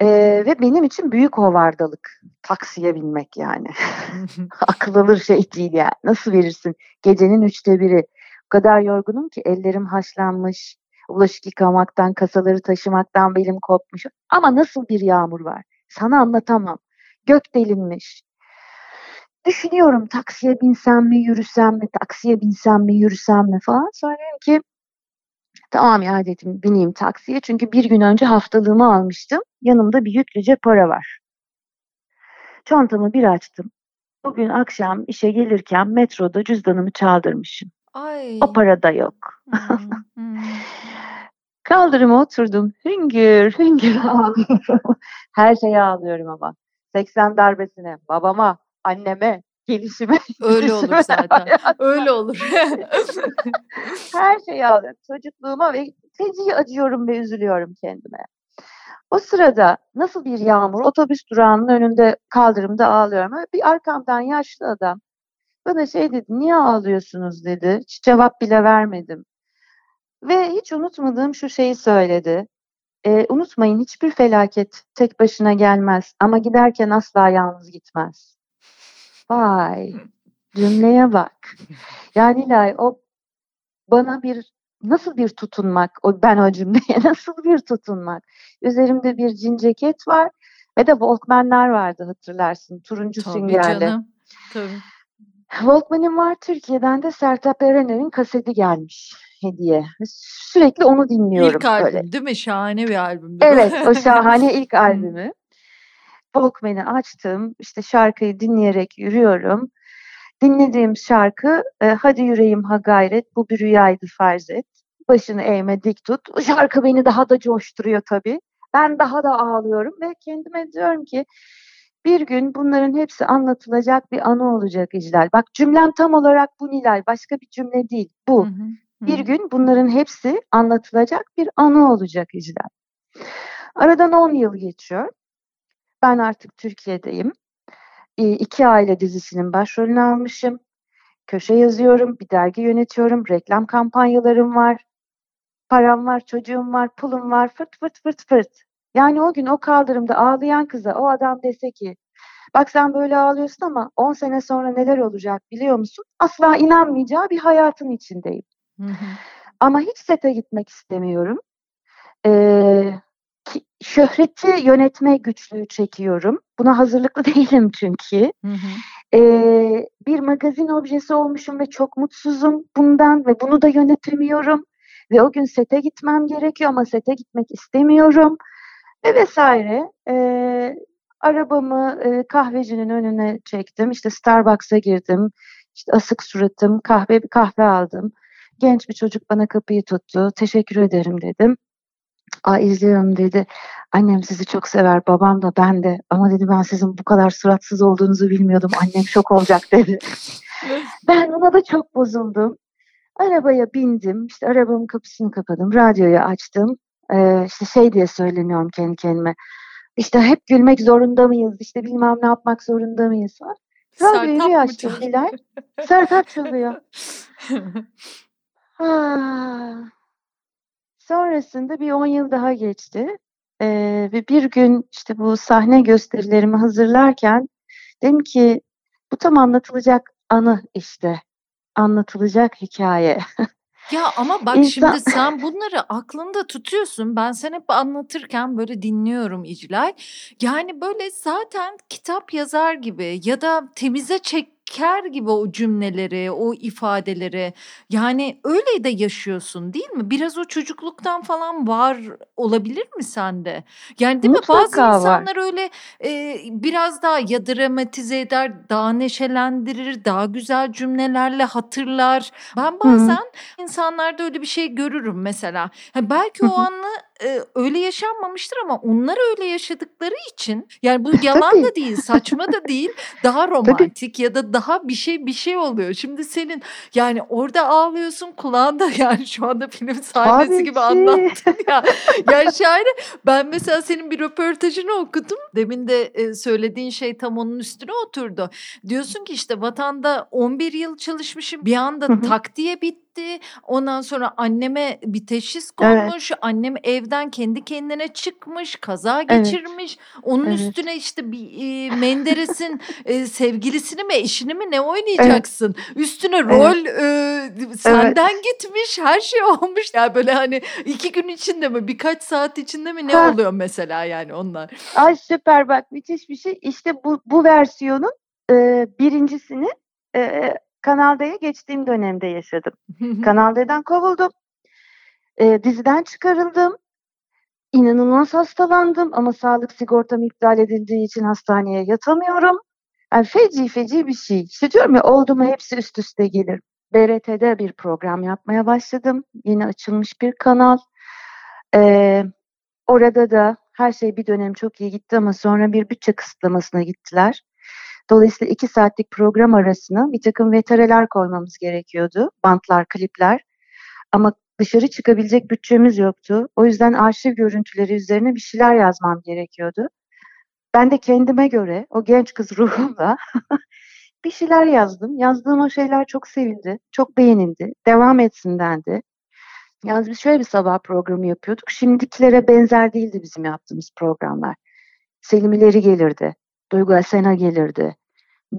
Ee, ve benim için büyük hovardalık taksiye binmek yani. <laughs> Akıl alır şey değil yani. Nasıl verirsin? Gecenin üçte biri. O kadar yorgunum ki ellerim haşlanmış. Bulaşık yıkamaktan, kasaları taşımaktan belim kopmuş. Ama nasıl bir yağmur var? Sana anlatamam. Gök delinmiş. Düşünüyorum taksiye binsem mi, yürüsem mi, taksiye binsem mi, yürüsem mi falan. Sonra ki Tamam ya dedim bineyim taksiye çünkü bir gün önce haftalığımı almıştım. Yanımda bir yüklüce para var. Çantamı bir açtım. Bugün akşam işe gelirken metroda cüzdanımı çaldırmışım. Ay. O para da yok. Hmm, hmm. <laughs> Kaldırıma oturdum. Hüngür hüngür ağlıyorum. <laughs> Her şeye ağlıyorum ama. 80 darbesine, babama, anneme, gelişime. <laughs> Öyle olur <laughs> zaten. Öyle olur. <laughs> Her şeyi ağlıyorum. Çocukluğuma ve feci acıyorum ve üzülüyorum kendime. O sırada nasıl bir yağmur otobüs durağının önünde kaldırımda ağlıyorum. Bir arkamdan yaşlı adam bana şey dedi niye ağlıyorsunuz dedi. Hiç cevap bile vermedim. Ve hiç unutmadığım şu şeyi söyledi. E, unutmayın hiçbir felaket tek başına gelmez ama giderken asla yalnız gitmez. Vay cümleye bak. Yani Lay o bana bir nasıl bir tutunmak, o ben o cümleye <laughs> nasıl bir tutunmak. Üzerimde bir cin ceket var ve de Walkman'lar vardı hatırlarsın. Turuncu Tabii süngerli. Canım. Tabii. Walkman'im var Türkiye'den de Sertab Erener'in kaseti gelmiş hediye. Sürekli onu dinliyorum. İlk albüm böyle. değil mi? Şahane bir albüm. Evet o <laughs> şahane ilk albümü. Walkman'i açtım. işte şarkıyı dinleyerek yürüyorum. Dinlediğim şarkı e, Hadi yüreğim ha gayret bu bir rüyaydı farz et. Başını eğme dik tut. O şarkı beni daha da coşturuyor tabii. Ben daha da ağlıyorum ve kendime diyorum ki bir gün bunların hepsi anlatılacak bir anı olacak İclal. Bak cümlem tam olarak bu Nilay. Başka bir cümle değil. Bu. Hı hı, hı. Bir gün bunların hepsi anlatılacak bir anı olacak İclal. Aradan 10 yıl geçiyor. Ben artık Türkiye'deyim. İki Aile dizisinin başrolünü almışım. Köşe yazıyorum, bir dergi yönetiyorum, reklam kampanyalarım var. Param var, çocuğum var, pulum var, fırt fırt fırt fırt. Yani o gün o kaldırımda ağlayan kıza o adam dese ki bak sen böyle ağlıyorsun ama 10 sene sonra neler olacak biliyor musun? Asla inanmayacağı bir hayatın içindeyim. Hı hı. Ama hiç sete gitmek istemiyorum. Ee, şöhreti yönetme güçlüğü çekiyorum. Buna hazırlıklı <laughs> değilim çünkü. Hı hı. Ee, bir magazin objesi olmuşum ve çok mutsuzum bundan ve bunu da yönetemiyorum. Ve o gün sete gitmem gerekiyor ama sete gitmek istemiyorum. Ve vesaire. Ee, arabamı e, kahvecinin önüne çektim. İşte Starbucks'a girdim. İşte asık suratım, kahve bir kahve aldım. Genç bir çocuk bana kapıyı tuttu. Teşekkür ederim dedim. Aa izliyorum dedi. Annem sizi çok sever, babam da ben de. Ama dedi ben sizin bu kadar suratsız olduğunuzu bilmiyordum. Annem şok olacak dedi. ben ona da çok bozuldum. Arabaya bindim, işte arabamın kapısını kapadım, radyoyu açtım. Ee, işte şey diye söyleniyorum kendi kendime. İşte hep gülmek zorunda mıyız? İşte bilmem ne yapmak zorunda mıyız? Radyoyu bir açtım Nilay. Sertap çalıyor. ha. <laughs> Sonrasında bir 10 yıl daha geçti. Ee, ve bir gün işte bu sahne gösterilerimi hazırlarken dedim ki bu tam anlatılacak anı işte. Anlatılacak hikaye. Ya ama bak İnsan... şimdi sen bunları aklında tutuyorsun. Ben sen hep anlatırken böyle dinliyorum İclal. Yani böyle zaten kitap yazar gibi ya da temize çek ker gibi o cümleleri, o ifadeleri. Yani öyle de yaşıyorsun değil mi? Biraz o çocukluktan falan var olabilir mi sende? Yani değil Mutlaka mi? Bazı var. insanlar öyle e, biraz daha ya dramatize eder, daha neşelendirir, daha güzel cümlelerle hatırlar. Ben bazen Hı. insanlarda öyle bir şey görürüm mesela. Ha, belki o anı e, öyle yaşanmamıştır ama onlar öyle yaşadıkları için yani bu <laughs> yalan da değil, saçma da değil, daha <laughs> romantik ya da daha bir şey bir şey oluyor. Şimdi senin yani orada ağlıyorsun kulağında <laughs> yani şu anda film sahnesi Tabii gibi ki. anlattın ya. Yani şaire ben mesela senin bir röportajını okudum. Demin de e, söylediğin şey tam onun üstüne oturdu. Diyorsun ki işte vatanda 11 yıl çalışmışım. Bir anda tak diye bitti gitti. Ondan sonra anneme bir teşhis konmuş. Evet. Annem evden kendi kendine çıkmış, kaza geçirmiş. Evet. Onun evet. üstüne işte bir e, Menderes'in e, sevgilisini mi, eşini mi ne oynayacaksın? Evet. Üstüne rol evet. e, senden evet. gitmiş, her şey <laughs> olmuş. Ya yani böyle hani iki gün içinde mi, birkaç saat içinde mi ne ha. oluyor mesela yani onlar? Ay süper bak müthiş bir şey. İşte bu bu versiyonun e, birincisini e, Kanal D'ye geçtiğim dönemde yaşadım. Kanal D'den kovuldum. E, diziden çıkarıldım. İnanılmaz hastalandım ama sağlık sigortam iptal edildiği için hastaneye yatamıyorum. Yani feci feci bir şey. İşte diyorum ya oldu mu hepsi üst üste gelir. BRT'de bir program yapmaya başladım. Yeni açılmış bir kanal. Ee, orada da her şey bir dönem çok iyi gitti ama sonra bir bütçe kısıtlamasına gittiler. Dolayısıyla iki saatlik program arasına bir takım vetereler koymamız gerekiyordu. Bantlar, klipler. Ama dışarı çıkabilecek bütçemiz yoktu. O yüzden arşiv görüntüleri üzerine bir şeyler yazmam gerekiyordu. Ben de kendime göre o genç kız <laughs> ruhumla <laughs> bir şeyler yazdım. Yazdığım o şeyler çok sevildi, çok beğenildi. Devam etsin dendi. Yalnız biz şöyle bir sabah programı yapıyorduk. Şimdikilere benzer değildi bizim yaptığımız programlar. Selimileri gelirdi. Duygu Asena gelirdi.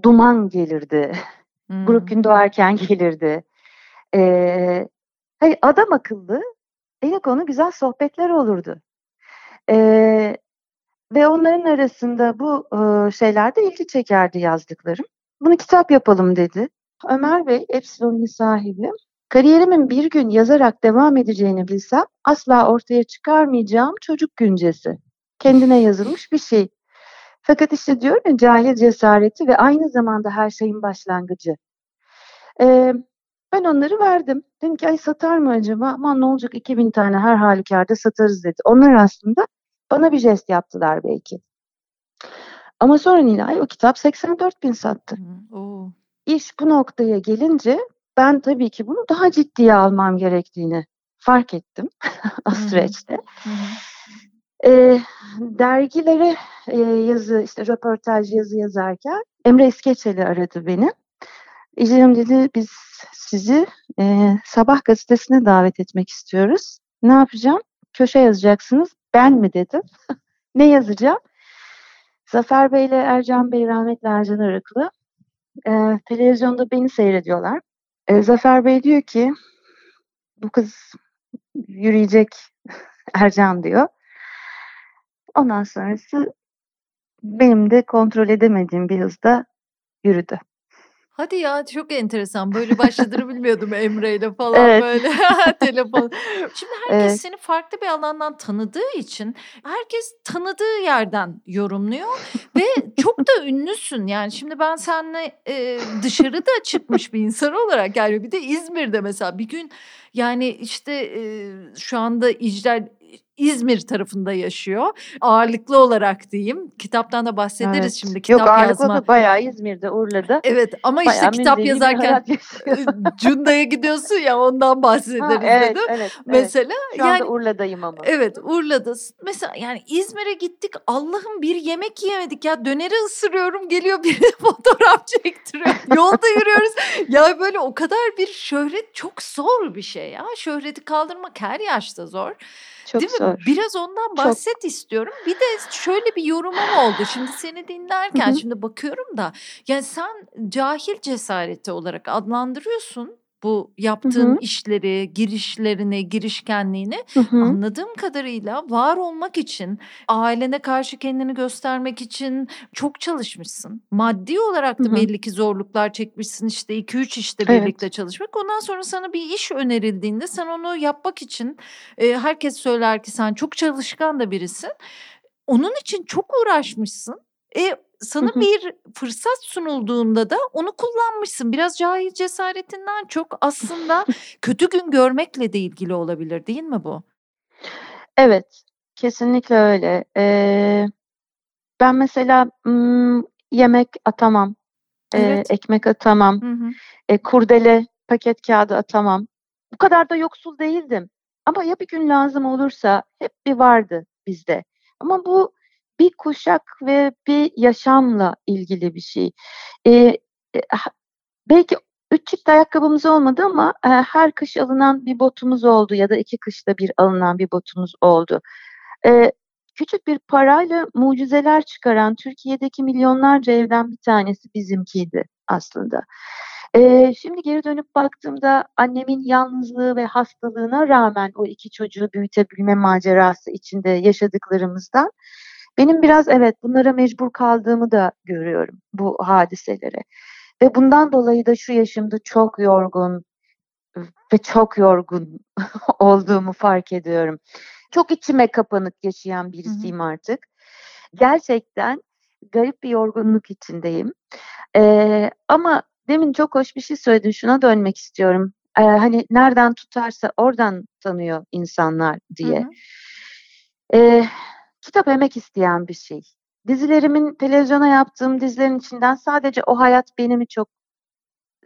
Duman gelirdi. <laughs> Hmm. Grup gün doğarken gelirdi. Ee, adam akıllı eli konu güzel sohbetler olurdu. Ee, ve onların arasında bu e, şeyler de ilgi çekerdi yazdıklarım. Bunu kitap yapalım dedi. Ömer Bey, Epsilon'un sahibi. Kariyerimin bir gün yazarak devam edeceğini bilsem asla ortaya çıkarmayacağım çocuk güncesi. Kendine yazılmış bir şey. Fakat işte diyorum ya cahil cesareti ve aynı zamanda her şeyin başlangıcı. Ee, ben onları verdim. Dedim ki ay satar mı acaba? Aman ne olacak 2000 tane her halükarda satarız dedi. Onlar aslında bana bir jest yaptılar belki. Ama sonra Nilay o kitap 84 bin sattı. Oo. İş bu noktaya gelince ben tabii ki bunu daha ciddiye almam gerektiğini fark ettim <laughs> o süreçte. Hı hı. E, dergilere e, yazı, işte röportaj yazı yazarken Emre İskeçeli aradı beni. İcrim dedi biz sizi e, sabah gazetesine davet etmek istiyoruz. Ne yapacağım? Köşe yazacaksınız. Ben mi dedim. <laughs> ne yazacağım? Zafer Bey ile Ercan Bey, rahmetli Ercan Arıklı e, televizyonda beni seyrediyorlar. E, Zafer Bey diyor ki bu kız yürüyecek <laughs> Ercan diyor. Ondan sonrası benim de kontrol edemediğim bir hızda yürüdü. Hadi ya çok enteresan. Böyle başladığını <laughs> bilmiyordum Emre'yle falan evet. böyle <laughs> telefon. Şimdi <laughs> herkes evet. seni farklı bir alandan tanıdığı için herkes tanıdığı yerden yorumluyor ve çok da ünlüsün. Yani şimdi ben seninle e, dışarıda çıkmış bir insan olarak yani bir de İzmir'de mesela bir gün yani işte e, şu anda icra İzmir tarafında yaşıyor. Ağırlıklı olarak diyeyim. Kitaptan da bahsederiz evet. şimdi. Kitap Yok ağırlıklı yazma. bayağı İzmir'de, Urla'da. Evet ama işte kitap yazarken Cunda'ya gidiyorsun ya ondan bahsederiz ha, evet, dedim. Evet, Mesela evet. Şu anda Urla'dayım ama. Evet Urla'dasın. Mesela yani İzmir'e gittik Allah'ım bir yemek yiyemedik ya döneri ısırıyorum geliyor <laughs> biri fotoğraf çektiriyor. Yolda yürüyoruz. ya böyle o kadar bir şöhret çok zor bir şey ya. Şöhreti kaldırmak her yaşta zor. Çok Değil zor. mi? Biraz ondan bahset Çok. istiyorum. Bir de şöyle bir yorumum oldu. Şimdi seni dinlerken şimdi bakıyorum da yani sen cahil cesareti olarak adlandırıyorsun bu yaptığın Hı hı. işleri, girişlerini, girişkenliğini Hı hı. anladığım kadarıyla var olmak için, ailene karşı kendini göstermek için çok çalışmışsın. Maddi olarak da Hı hı. belli ki zorluklar çekmişsin. İşte 2-3 işte Evet. birlikte çalışmak. Ondan sonra sana bir iş önerildiğinde sen onu yapmak için e, herkes söyler ki sen çok çalışkan da birisin. Onun için çok uğraşmışsın. E sana bir fırsat sunulduğunda da onu kullanmışsın. Biraz cahil cesaretinden çok aslında <laughs> kötü gün görmekle de ilgili olabilir değil mi bu? Evet, kesinlikle öyle. Ee, ben mesela yemek atamam, evet. e, ekmek atamam, hı hı. E, kurdele paket kağıdı atamam. Bu kadar da yoksul değildim. Ama ya bir gün lazım olursa hep bir vardı bizde. Ama bu bir kuşak ve bir yaşamla ilgili bir şey. Ee, belki üç çift ayakkabımız olmadı ama e, her kış alınan bir botumuz oldu ya da iki kışta bir alınan bir botumuz oldu. E, küçük bir parayla mucizeler çıkaran Türkiye'deki milyonlarca evden bir tanesi bizimkiydi aslında. E, şimdi geri dönüp baktığımda annemin yalnızlığı ve hastalığına rağmen o iki çocuğu büyütebilme macerası içinde yaşadıklarımızdan benim biraz evet bunlara mecbur kaldığımı da görüyorum bu hadiselere. Ve bundan dolayı da şu yaşımda çok yorgun ve çok yorgun <laughs> olduğumu fark ediyorum. Çok içime kapanık yaşayan birisiyim Hı-hı. artık. Gerçekten garip bir yorgunluk içindeyim. Ee, ama demin çok hoş bir şey söyledin. Şuna dönmek istiyorum. Ee, hani nereden tutarsa oradan tanıyor insanlar diye. Ee, kitap emek isteyen bir şey. Dizilerimin televizyona yaptığım dizilerin içinden sadece o hayat benimi çok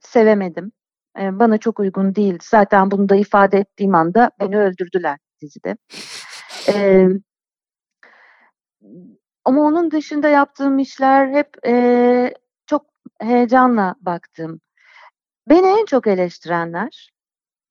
sevemedim. Ee, bana çok uygun değil. Zaten bunu da ifade ettiğim anda beni öldürdüler dizide. Ee, ama onun dışında yaptığım işler hep e, çok heyecanla baktım. Beni en çok eleştirenler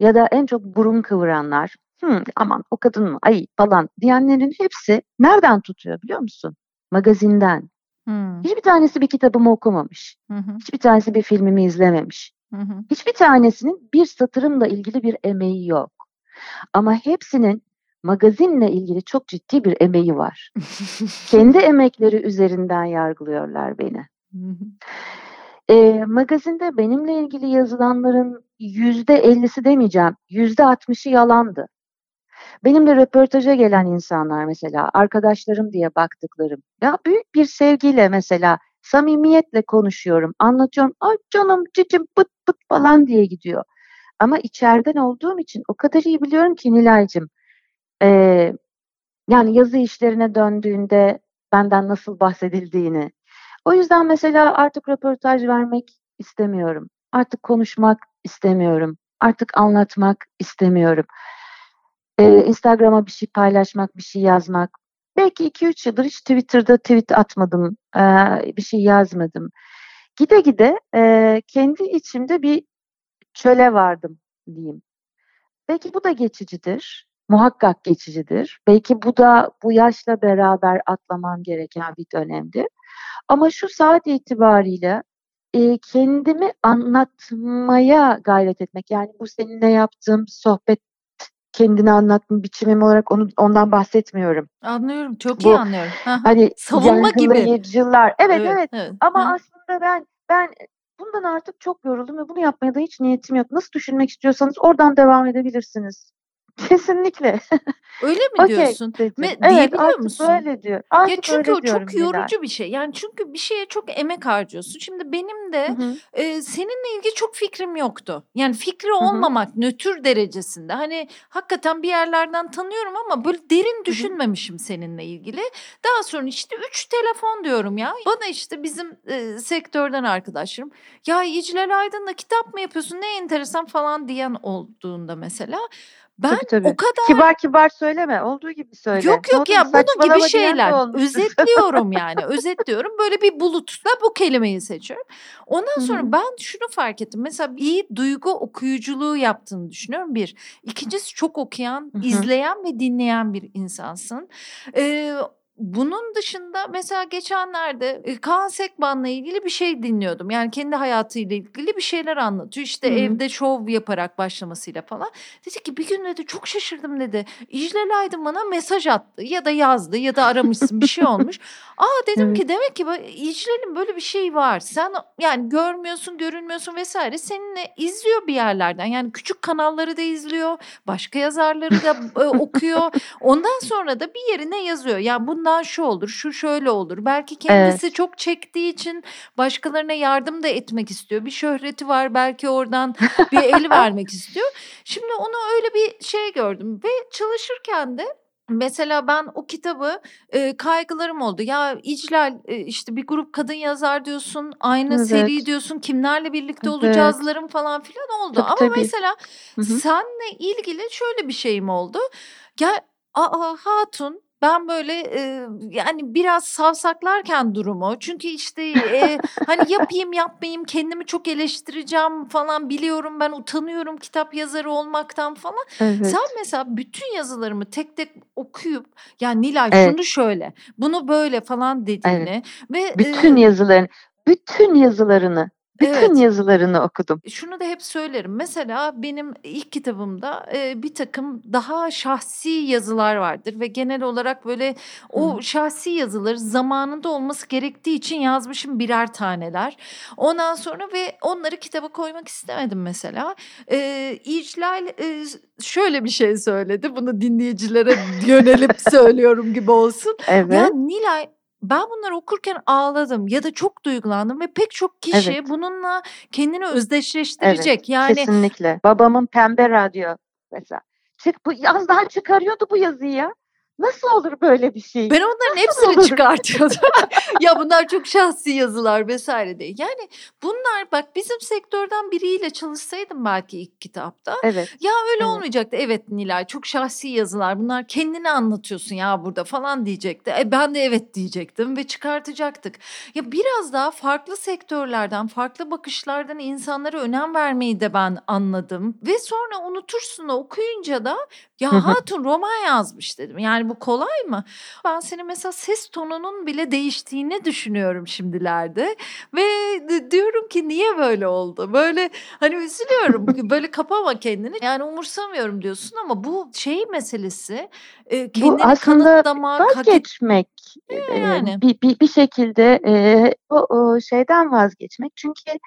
ya da en çok burun kıvıranlar, Hı, aman o kadın mı ay falan diyenlerin hepsi nereden tutuyor biliyor musun? Magazinden. Hmm. Hiçbir tanesi bir kitabımı okumamış. Hı hı. Hiçbir tanesi bir filmimi izlememiş. Hı hı. Hiçbir tanesinin bir satırımla ilgili bir emeği yok. Ama hepsinin magazinle ilgili çok ciddi bir emeği var. <laughs> Kendi emekleri üzerinden yargılıyorlar beni. E, magazinde benimle ilgili yazılanların yüzde ellisi demeyeceğim, yüzde altmışı yalandı. Benimle röportaja gelen insanlar mesela arkadaşlarım diye baktıklarım. Ya büyük bir sevgiyle mesela samimiyetle konuşuyorum, anlatıyorum. Ay canım cicim pıt pıt falan diye gidiyor. Ama içeriden olduğum için o kadar iyi biliyorum ki Nilay'cığım. Ee, yani yazı işlerine döndüğünde benden nasıl bahsedildiğini. O yüzden mesela artık röportaj vermek istemiyorum. Artık konuşmak istemiyorum. Artık anlatmak istemiyorum. Ee, Instagram'a bir şey paylaşmak, bir şey yazmak. Belki 2-3 yıldır hiç Twitter'da tweet atmadım, e, bir şey yazmadım. Gide gide e, kendi içimde bir çöle vardım diyeyim. Belki bu da geçicidir. Muhakkak geçicidir. Belki bu da bu yaşla beraber atlamam gereken bir dönemdi. Ama şu saat itibariyle e, kendimi anlatmaya gayret etmek. Yani bu seninle yaptığım sohbet kendini anlatma biçimim olarak onu ondan bahsetmiyorum. Anlıyorum. Çok Bu, iyi anlıyorum. Hani savunma gibi. Yıllar. Evet, evet evet. evet. Ama Hı. aslında ben ben bundan artık çok yoruldum ve bunu yapmaya da hiç niyetim yok. Nasıl düşünmek istiyorsanız oradan devam edebilirsiniz. Kesinlikle. Öyle mi okay, diyorsun? Dedim. Me, evet artık musun? böyle diyor. Artık ya çünkü o çok yorucu bir şey. Yani çünkü bir şeye çok emek harcıyorsun. Şimdi benim de e, seninle ilgili çok fikrim yoktu. Yani fikri olmamak Hı-hı. nötr derecesinde. Hani hakikaten bir yerlerden tanıyorum ama böyle derin düşünmemişim Hı-hı. seninle ilgili. Daha sonra işte üç telefon diyorum ya. Bana işte bizim e, sektörden arkadaşlarım ya İclal Aydın'la kitap mı yapıyorsun ne enteresan falan diyen olduğunda mesela ben tabii, tabii. o kadar kibar kibar söyleme. Olduğu gibi söyle. Yok yok ya bunun gibi şeyler. Özetliyorum <laughs> yani. özetliyorum. Böyle bir bulutla bu kelimeyi seçiyorum. Ondan sonra Hı-hı. ben şunu fark ettim. Mesela iyi duygu okuyuculuğu yaptığını düşünüyorum. Bir. İkincisi çok okuyan, Hı-hı. izleyen ve dinleyen bir insansın. Ee, bunun dışında mesela geçenlerde Kaan Sekban'la ilgili bir şey dinliyordum. Yani kendi hayatıyla ilgili bir şeyler anlatıyor. İşte Hı-hı. evde şov yaparak başlamasıyla falan. Dedi ki bir gün dedi çok şaşırdım dedi. İclal Aydın bana mesaj attı ya da yazdı ya da aramışsın bir şey olmuş. Aa <laughs> dedim evet. ki demek ki İclal'in böyle bir şey var. Sen yani görmüyorsun, görünmüyorsun vesaire. Seninle izliyor bir yerlerden. Yani küçük kanalları da izliyor. Başka yazarları da e, okuyor. <laughs> Ondan sonra da bir yerine yazıyor. Yani bunun bundan şu olur, şu şöyle olur. Belki kendisi evet. çok çektiği için başkalarına yardım da etmek istiyor. Bir şöhreti var belki oradan bir el <laughs> vermek istiyor. Şimdi onu öyle bir şey gördüm ve çalışırken de Mesela ben o kitabı e, kaygılarım oldu. Ya İclal e, işte bir grup kadın yazar diyorsun, aynı evet. seri diyorsun, kimlerle birlikte evet. olacağızlarım falan filan oldu. Tabii, Ama tabii. mesela Hı-hı. senle ilgili şöyle bir şeyim oldu. Ya aa hatun ben böyle e, yani biraz savsaklarken durumu çünkü işte e, hani yapayım yapmayayım kendimi çok eleştireceğim falan biliyorum ben utanıyorum kitap yazarı olmaktan falan. Evet. Sen mesela bütün yazılarımı tek tek okuyup ya Nilay evet. şunu şöyle bunu böyle falan dediğini evet. ve bütün e, yazıların bütün yazılarını bütün Evet. yazılarını okudum. Şunu da hep söylerim. Mesela benim ilk kitabımda e, bir takım daha şahsi yazılar vardır ve genel olarak böyle o Hı. şahsi yazıları zamanında olması gerektiği için yazmışım birer taneler. Ondan sonra ve onları kitaba koymak istemedim mesela. E, İclal e, şöyle bir şey söyledi. Bunu dinleyicilere yönelip <laughs> söylüyorum gibi olsun. Evet. Ya Nilay ben bunları okurken ağladım ya da çok duygulandım ve pek çok kişi Evet. bununla kendini Evet, özdeşleştirecek. Yani kesinlikle. Babamın pembe radyo mesela. Çık bu az daha çıkarıyordu bu yazıyı ya. Nasıl olur böyle bir şey? Ben onların hepsini olur? çıkartıyordum. <laughs> ya bunlar çok şahsi yazılar vesaire diye. Yani bunlar bak bizim sektörden biriyle çalışsaydım belki ilk kitapta. Evet. Ya öyle evet. olmayacaktı. Evet Nilay çok şahsi yazılar. Bunlar kendini anlatıyorsun ya burada falan diyecekti. E ben de evet diyecektim ve çıkartacaktık. Ya biraz daha farklı sektörlerden, farklı bakışlardan insanlara önem vermeyi de ben anladım. Ve sonra unutursun okuyunca da ya hatun roman yazmış dedim. Yani bu kolay mı? Ben senin mesela ses tonunun bile değiştiğini düşünüyorum şimdilerde. Ve diyorum ki niye böyle oldu? Böyle hani üzülüyorum. <laughs> böyle kapama kendini. Yani umursamıyorum diyorsun ama bu şey meselesi kendini bu aslında kanıtlamak, vazgeçmek. Yani. Bir, bir, bir şekilde e, o, o şeyden vazgeçmek. Çünkü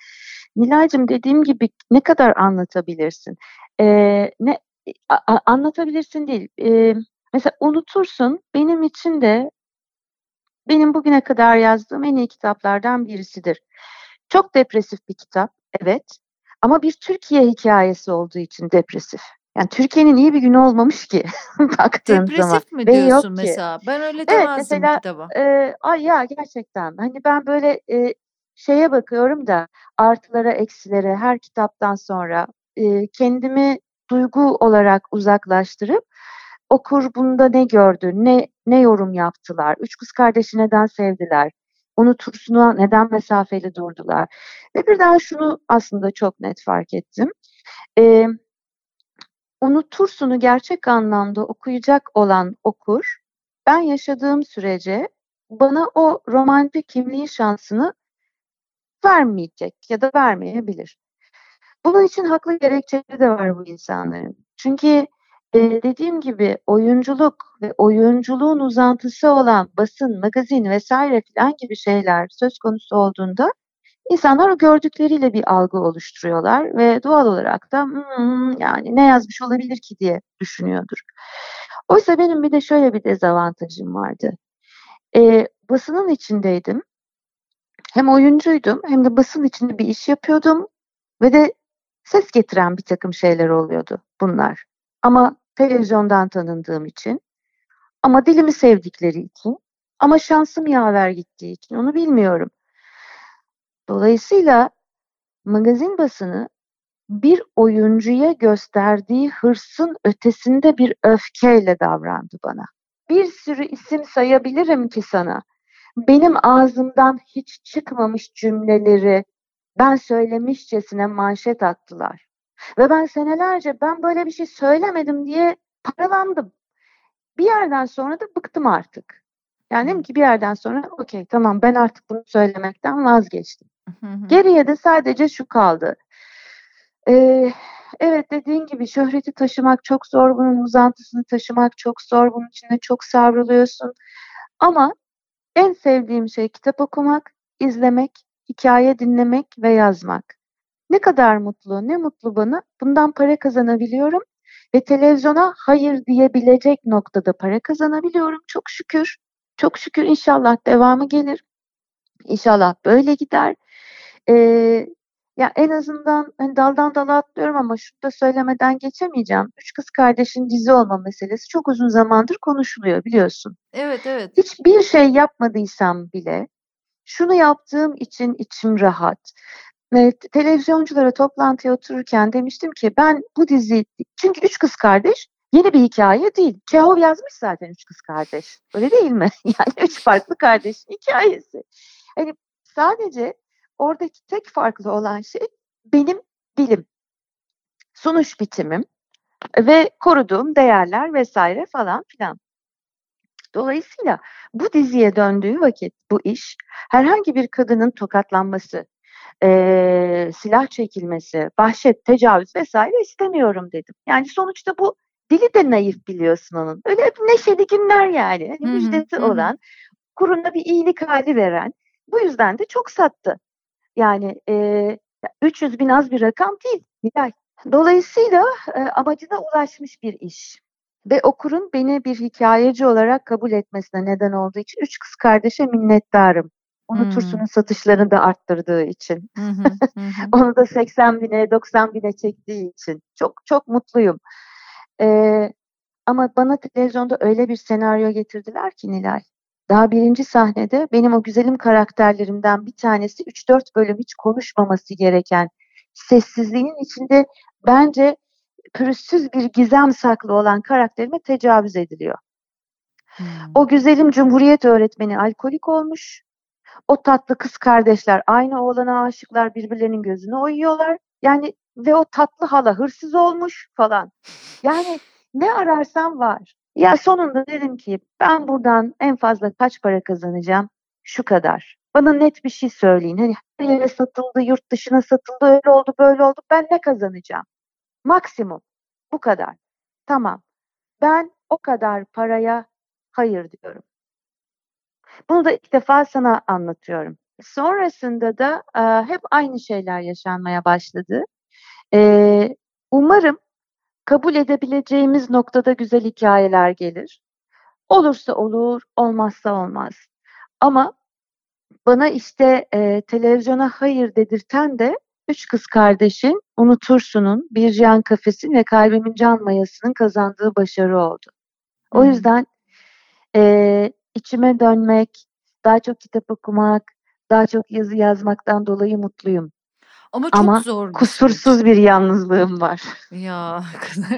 Nilay'cığım dediğim gibi ne kadar anlatabilirsin? E, ne a, anlatabilirsin değil. E, mesela unutursun. Benim için de benim bugüne kadar yazdığım en iyi kitaplardan birisidir. Çok depresif bir kitap, evet. Ama bir Türkiye hikayesi olduğu için depresif. Yani Türkiye'nin iyi bir günü olmamış ki <laughs> baktığın Depresif zaman. mi diyorsun mesela? Ki. Ben öyle demezdim evet, mesela, kitaba. E, ay ya gerçekten. Hani ben böyle e, şeye bakıyorum da artılara eksilere her kitaptan sonra e, kendimi duygu olarak uzaklaştırıp okur bunda ne gördü, ne ne yorum yaptılar, üç kız kardeşi neden sevdiler, onu Tursun'a neden mesafeli durdular. Ve birden şunu aslında çok net fark ettim. Ee, onu Tursun'u gerçek anlamda okuyacak olan okur, ben yaşadığım sürece bana o romantik kimliğin şansını vermeyecek ya da vermeyebilir. Bunun için haklı gerekçeleri de var bu insanların. Çünkü e, dediğim gibi oyunculuk ve oyunculuğun uzantısı olan basın, magazin vesaire filan gibi şeyler söz konusu olduğunda İnsanlar o gördükleriyle bir algı oluşturuyorlar ve doğal olarak da hmm, yani ne yazmış olabilir ki diye düşünüyordur. Oysa benim bir de şöyle bir dezavantajım vardı. E, basının içindeydim. Hem oyuncuydum hem de basın içinde bir iş yapıyordum ve de ses getiren bir takım şeyler oluyordu bunlar. Ama televizyondan tanındığım için, ama dilimi sevdikleri için, ama şansım yaver gittiği için onu bilmiyorum. Dolayısıyla magazin basını bir oyuncuya gösterdiği hırsın ötesinde bir öfkeyle davrandı bana. Bir sürü isim sayabilirim ki sana. Benim ağzımdan hiç çıkmamış cümleleri ben söylemişçesine manşet attılar. Ve ben senelerce ben böyle bir şey söylemedim diye paralandım. Bir yerden sonra da bıktım artık. Yani dedim ki bir yerden sonra okey tamam ben artık bunu söylemekten vazgeçtim. Geriye de sadece şu kaldı. Ee, evet dediğin gibi şöhreti taşımak çok zor, bunun uzantısını taşımak çok zor, bunun içinde çok savruluyorsun. Ama en sevdiğim şey kitap okumak, izlemek, hikaye dinlemek ve yazmak. Ne kadar mutlu, ne mutlu bana. Bundan para kazanabiliyorum ve televizyona hayır diyebilecek noktada para kazanabiliyorum. Çok şükür. Çok şükür inşallah devamı gelir. İnşallah böyle gider. Ee, ya en azından hani daldan dala atlıyorum ama şunu da söylemeden geçemeyeceğim. Üç kız kardeşin dizi olma meselesi çok uzun zamandır konuşuluyor biliyorsun. Evet evet. Hiçbir şey yapmadıysam bile şunu yaptığım için içim rahat. Ve televizyonculara toplantıya otururken demiştim ki ben bu dizi çünkü üç kız kardeş yeni bir hikaye değil. Çehov yazmış zaten üç kız kardeş. Öyle değil mi? <laughs> Yani üç farklı kardeşin hikayesi. Hani sadece oradaki tek farklı olan şey benim dilim, sunuş bitimim ve koruduğum değerler vesaire falan filan. Dolayısıyla bu diziye döndüğü vakit bu iş herhangi bir kadının tokatlanması, e, silah çekilmesi, vahşet, tecavüz vesaire istemiyorum dedim. Yani sonuçta bu dili de naif biliyorsun onun. Öyle hep neşeli günler yani. Hani müjdesi olan, kuruna bir iyilik hali veren. Bu yüzden de çok sattı. Yani e, 300 bin az bir rakam değil Nilay. Dolayısıyla e, amacına ulaşmış bir iş. Ve okurun beni bir hikayeci olarak kabul etmesine neden olduğu için üç kız kardeşe minnettarım. Unutursunun hmm. satışlarını da arttırdığı için. <laughs> Onu da 80 bine 90 bine çektiği için. Çok çok mutluyum. Ee, ama bana televizyonda öyle bir senaryo getirdiler ki Nilay. Daha birinci sahnede benim o güzelim karakterlerimden bir tanesi 3-4 bölüm hiç konuşmaması gereken sessizliğin içinde bence pürüzsüz bir gizem saklı olan karakterime tecavüz ediliyor. Hmm. O güzelim Cumhuriyet öğretmeni alkolik olmuş. O tatlı kız kardeşler aynı oğlana aşıklar birbirlerinin gözünü oyuyorlar. Yani ve o tatlı hala hırsız olmuş falan. Yani ne ararsam var. Ya sonunda dedim ki ben buradan en fazla kaç para kazanacağım? Şu kadar. Bana net bir şey söyleyin. Hani her yere satıldı, yurt dışına satıldı, öyle oldu, böyle oldu. Ben ne kazanacağım? Maksimum. Bu kadar. Tamam. Ben o kadar paraya hayır diyorum. Bunu da ilk defa sana anlatıyorum. Sonrasında da e, hep aynı şeyler yaşanmaya başladı. E, umarım kabul edebileceğimiz noktada güzel hikayeler gelir. Olursa olur, olmazsa olmaz. Ama bana işte e, televizyona hayır dedirten de Üç Kız Kardeşin, Unutursun'un, Bir Can Kafes'in ve Kalbimin Can Mayası'nın kazandığı başarı oldu. O yüzden e, içime dönmek, daha çok kitap okumak, daha çok yazı yazmaktan dolayı mutluyum. Ama çok Ama zor kusursuz bir yalnızlığım var. Ya.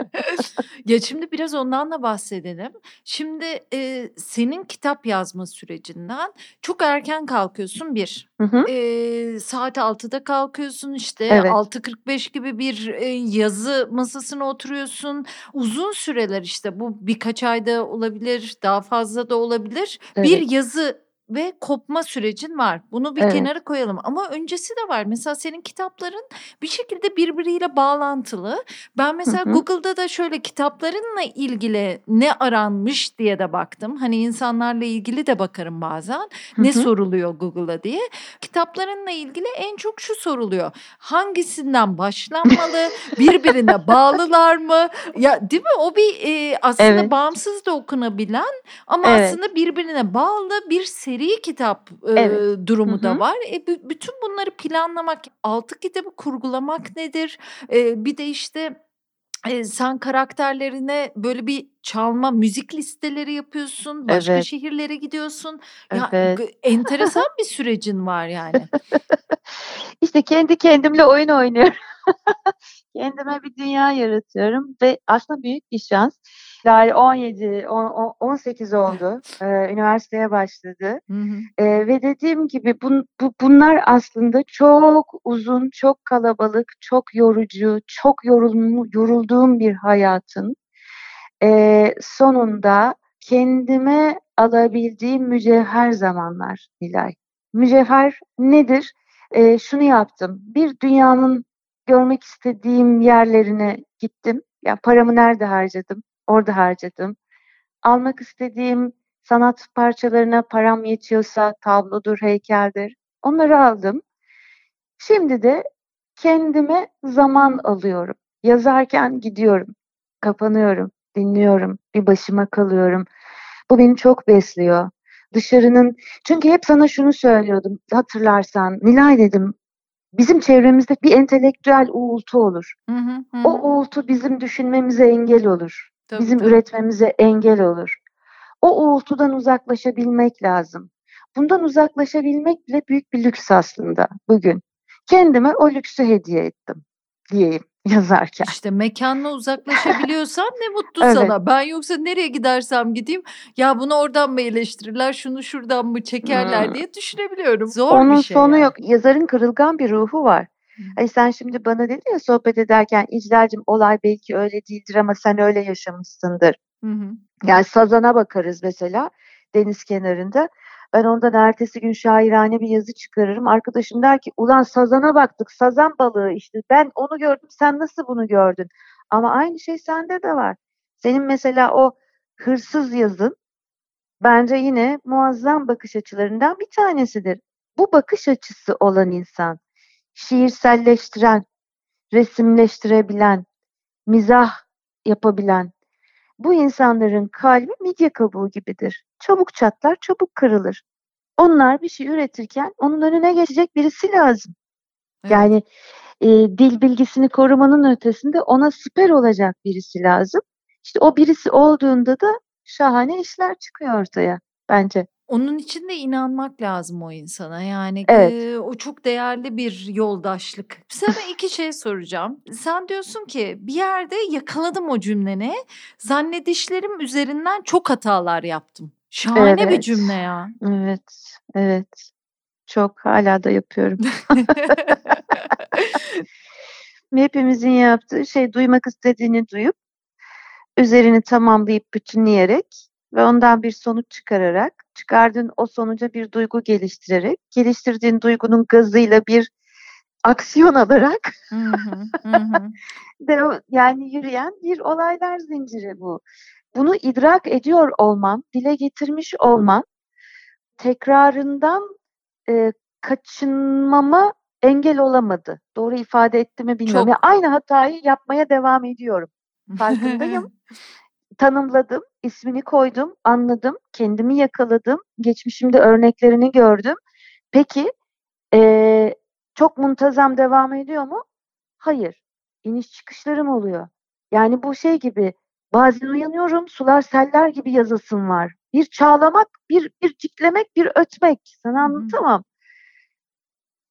<laughs> ya şimdi biraz ondan da bahsedelim. Şimdi e, senin kitap yazma sürecinden çok erken kalkıyorsun bir. Hı hı. E, saat 6'da kalkıyorsun işte evet. 6.45 gibi bir e, yazı masasına oturuyorsun. Uzun süreler işte bu birkaç ayda olabilir daha fazla da olabilir. Evet. Bir yazı ve kopma sürecin var. Bunu bir evet. kenara koyalım ama öncesi de var. Mesela senin kitapların bir şekilde birbiriyle bağlantılı. Ben mesela hı hı. Google'da da şöyle kitaplarınla ilgili ne aranmış diye de baktım. Hani insanlarla ilgili de bakarım bazen. Hı hı. Ne soruluyor Google'a diye. Kitaplarınla ilgili en çok şu soruluyor. Hangisinden başlanmalı? Birbirine <laughs> bağlılar mı? Ya değil mi? O bir e, aslında evet. bağımsız da okunabilen ama evet. aslında birbirine bağlı bir seri kitap e, evet. durumu Hı-hı. da var. E, b- bütün bunları planlamak, altı kitabı kurgulamak nedir? E, bir de işte e, sen karakterlerine böyle bir çalma müzik listeleri yapıyorsun. Başka evet. şehirlere gidiyorsun. Ya evet. enteresan bir sürecin var yani. <laughs> İşte kendi kendimle oyun oynuyorum. <laughs> Kendime bir dünya yaratıyorum ve aslında büyük bir şans. Lale 17, 18 oldu. <laughs> Ee, üniversiteye başladı. Hı hı. Ee, ve dediğim gibi bun, bu, bunlar aslında çok uzun, çok kalabalık, çok yorucu, çok yorulmu, yorulduğum bir hayatın e, sonunda kendime alabildiğim mücevher zamanlar Nilay. Mücevher nedir? E, şunu yaptım. Bir dünyanın görmek istediğim yerlerine gittim. Ya yani paramı nerede harcadım? Orada harcadım. Almak istediğim sanat parçalarına param yetiyorsa tablodur, heykeldir. Onları aldım. Şimdi de kendime zaman alıyorum. Yazarken gidiyorum, kapanıyorum, dinliyorum, bir başıma kalıyorum. Bu beni çok besliyor. Dışarının, çünkü hep sana şunu söylüyordum hatırlarsan. Nilay dedim, bizim çevremizde bir entelektüel uğultu olur. Hı hı, hı. O uğultu bizim düşünmemize engel olur. Tabii, bizim tabii. üretmemize engel olur. O uğultudan uzaklaşabilmek lazım. Bundan uzaklaşabilmek bile büyük bir lüks aslında bugün. Kendime o lüksü hediye ettim diyeyim <laughs> yazarken. İşte mekanla uzaklaşabiliyorsan ne mutlu <laughs> evet. sana. Ben yoksa nereye gidersem gideyim ya bunu oradan mı eleştirirler, şunu şuradan mı çekerler hmm. diye düşünebiliyorum. Zor Onun bir şey. sonu yani. yok. Yazarın kırılgan bir ruhu var. Hani sen şimdi bana dedin ya sohbet ederken İclal'cim olay belki öyle değildir ama sen öyle yaşamışsındır. Hı hı. Yani Sazan'a bakarız mesela deniz kenarında. Ben ondan ertesi gün şairane bir yazı çıkarırım. Arkadaşım der ki ulan sazana baktık sazan balığı işte ben onu gördüm sen nasıl bunu gördün? Ama aynı şey sende de var. Senin mesela o hırsız yazın bence yine muazzam bakış açılarından bir tanesidir. Bu bakış açısı olan insan şiirselleştiren, resimleştirebilen, mizah yapabilen bu insanların kalbi midye kabuğu gibidir. Çabuk çatlar, çabuk kırılır. Onlar bir şey üretirken onun önüne geçecek birisi lazım. Evet. Yani e, dil bilgisini korumanın ötesinde ona siper olacak birisi lazım. İşte o birisi olduğunda da şahane işler çıkıyor ortaya bence. Onun için de inanmak lazım o insana. Yani Evet. eee, o çok değerli bir yoldaşlık. Sana iki şey soracağım. Sen diyorsun ki bir yerde yakaladım o cümleni. Zannedişlerim üzerinden çok hatalar yaptım. Şahane bir cümle ya. Evet. Evet. Çok hala da yapıyorum. <laughs> Hepimizin yaptığı şey duymak istediğini duyup üzerini tamamlayıp bütünleyerek ve ondan bir sonuç çıkararak, çıkardığın o sonuca bir duygu geliştirerek, geliştirdiğin duygunun gazıyla bir aksiyon alarak <laughs> de yani yürüyen bir olaylar zinciri bu. Bunu idrak ediyor olman, dile getirmiş olman tekrarından e, kaçınmama engel olamadı. Doğru ifade etti mi bilmiyorum. Çok... Yani aynı hatayı yapmaya devam ediyorum. Farkındayım. <laughs> tanımladım, ismini koydum, anladım, kendimi yakaladım, geçmişimde örneklerini gördüm. Peki e, çok muntazam devam ediyor mu? Hayır. İniş çıkışlarım oluyor. Yani bu şey gibi bazen uyanıyorum sular seller gibi yazısım var. Bir çağlamak, bir, bir ciklemek, bir ötmek. Sana anlatamam.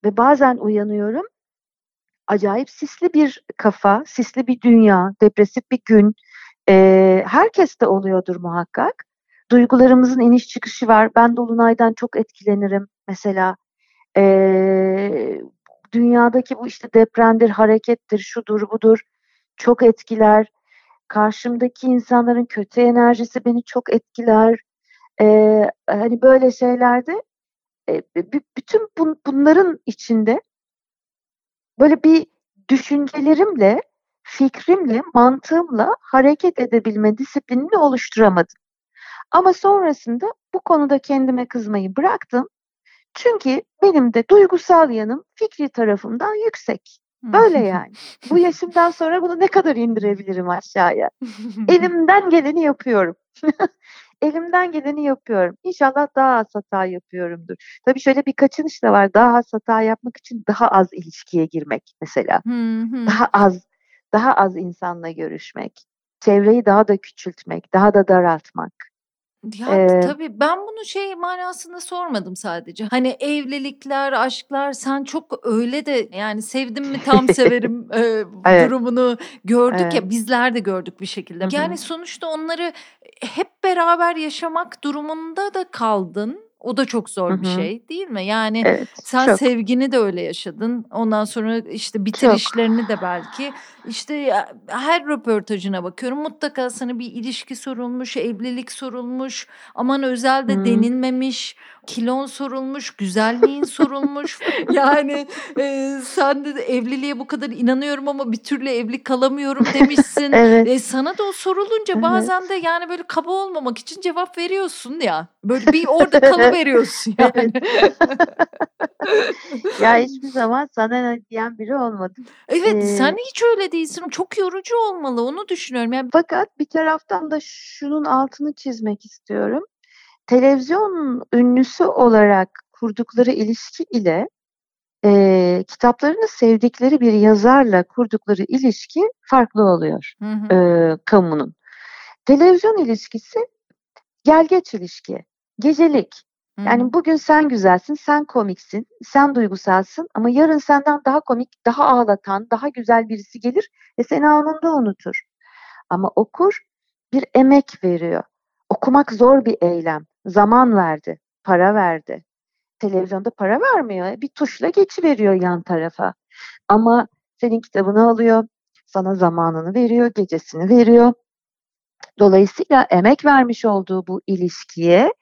Ve bazen uyanıyorum acayip sisli bir kafa, sisli bir dünya, depresif bir gün, e, herkes de oluyordur muhakkak. Duygularımızın iniş çıkışı var. Ben Dolunay'dan çok etkilenirim mesela. E, dünyadaki bu işte depremdir, harekettir, şudur budur çok etkiler. Karşımdaki insanların kötü enerjisi beni çok etkiler. Ee, hani böyle şeylerde E, bütün bun, bunların içinde böyle bir düşüncelerimle, fikrimle, mantığımla hareket edebilme disiplinini oluşturamadım. Ama sonrasında bu konuda kendime kızmayı bıraktım. Çünkü benim de duygusal yanım fikri tarafımdan yüksek. Böyle yani. Bu yaşımdan sonra bunu ne kadar indirebilirim aşağıya? <laughs> Elimden geleni yapıyorum. <laughs> Elimden geleni yapıyorum. İnşallah daha az hata yapıyorumdur. Tabii şöyle bir kaçınış da var. Daha az hata yapmak için daha az ilişkiye girmek mesela. daha az daha az insanla görüşmek. Çevreyi daha da küçültmek, daha da daraltmak. Ya Eee tabii ben bunu şey manasında sormadım sadece. Hani evlilikler, aşklar sen çok öyle de yani sevdim mi tam severim <laughs> eee, Evet, durumunu gördük evet. ya bizler de gördük bir şekilde. Yani sonuçta onları hep beraber yaşamak durumunda da kaldın. O da çok zor bir şey değil mi? Yani Evet, sen çok. sevgini de öyle yaşadın. Ondan sonra işte bitirişlerini de belki. İşte her röportajına bakıyorum mutlaka sana bir ilişki sorulmuş, evlilik sorulmuş, aman özel de Hıı. denilmemiş, kilon sorulmuş, güzelliğin sorulmuş. Yani e, sen de evliliğe bu kadar inanıyorum ama bir türlü evli kalamıyorum <laughs> demişsin. Evet. E, sana da o sorulunca Evet. bazen de yani böyle kaba olmamak için cevap veriyorsun ya. Böyle bir orada <laughs> kalıveriyorsun <laughs> yani. <laughs> Ya hiçbir zaman sana ne diyen biri olmadı. Evet, Eee sen hiç öyle değilsin. Çok yorucu olmalı, onu düşünüyorum. Yani Fakat bir taraftan da şunun altını çizmek istiyorum. Televizyon ünlüsü olarak kurdukları ilişki ile, eee, kitaplarını sevdikleri bir yazarla kurdukları ilişki farklı oluyor, Hı hı. eee, kamunun. Televizyon ilişkisi gel geç ilişki, gecelik. Yani bugün sen güzelsin, sen komiksin, sen duygusalsın ama yarın senden daha komik, daha ağlatan, daha güzel birisi gelir ve seni anında unutur. Ama okur bir emek veriyor. Okumak zor bir eylem. Zaman verdi, para verdi. Televizyonda para vermiyor. Bir tuşla geçiveriyor yan tarafa. Ama senin kitabını alıyor, sana zamanını veriyor, gecesini veriyor. Dolayısıyla emek vermiş olduğu bu ilişkiye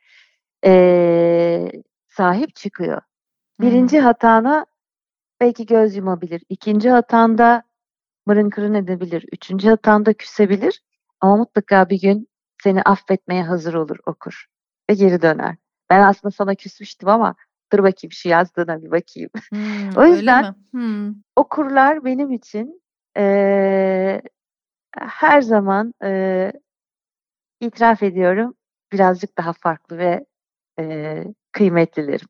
Eee, sahip çıkıyor. Birinci hatana belki göz yumabilir. İkinci hatanda mırın kırın edebilir. Üçüncü hatanda küsebilir ama mutlaka bir gün seni affetmeye hazır olur okur ve geri döner. Ben aslında sana küsmüştüm ama dur bakayım şu yazdığına bir bakayım. Hımm, <laughs> O yüzden Hımm. okurlar benim için, eee, her zaman, eee, itiraf ediyorum, birazcık daha farklı ve 嗯 kıymetlilerim.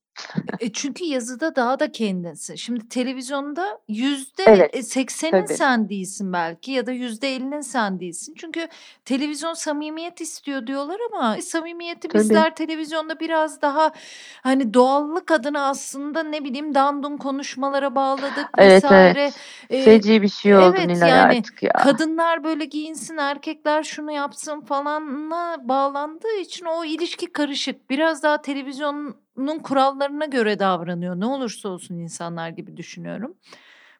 E, çünkü yazıda daha da kendinsin. Şimdi televizyonda yüzde Evet, e, seksenin sen değilsin belki ya da %50'nin sen değilsin. Çünkü televizyon samimiyet istiyor diyorlar ama samimiyeti Tabii. bizler televizyonda biraz daha hani doğallık adına aslında ne bileyim dandun konuşmalara bağladık Evet, vesaire. evet. Feci bir şey oldu evet Nilay yani artık ya. kadınlar böyle giyinsin, erkekler şunu yapsın falanla bağlandığı için o ilişki karışık. Biraz daha televizyonun kurallarına göre davranıyor. Ne olursa olsun insanlar gibi düşünüyorum.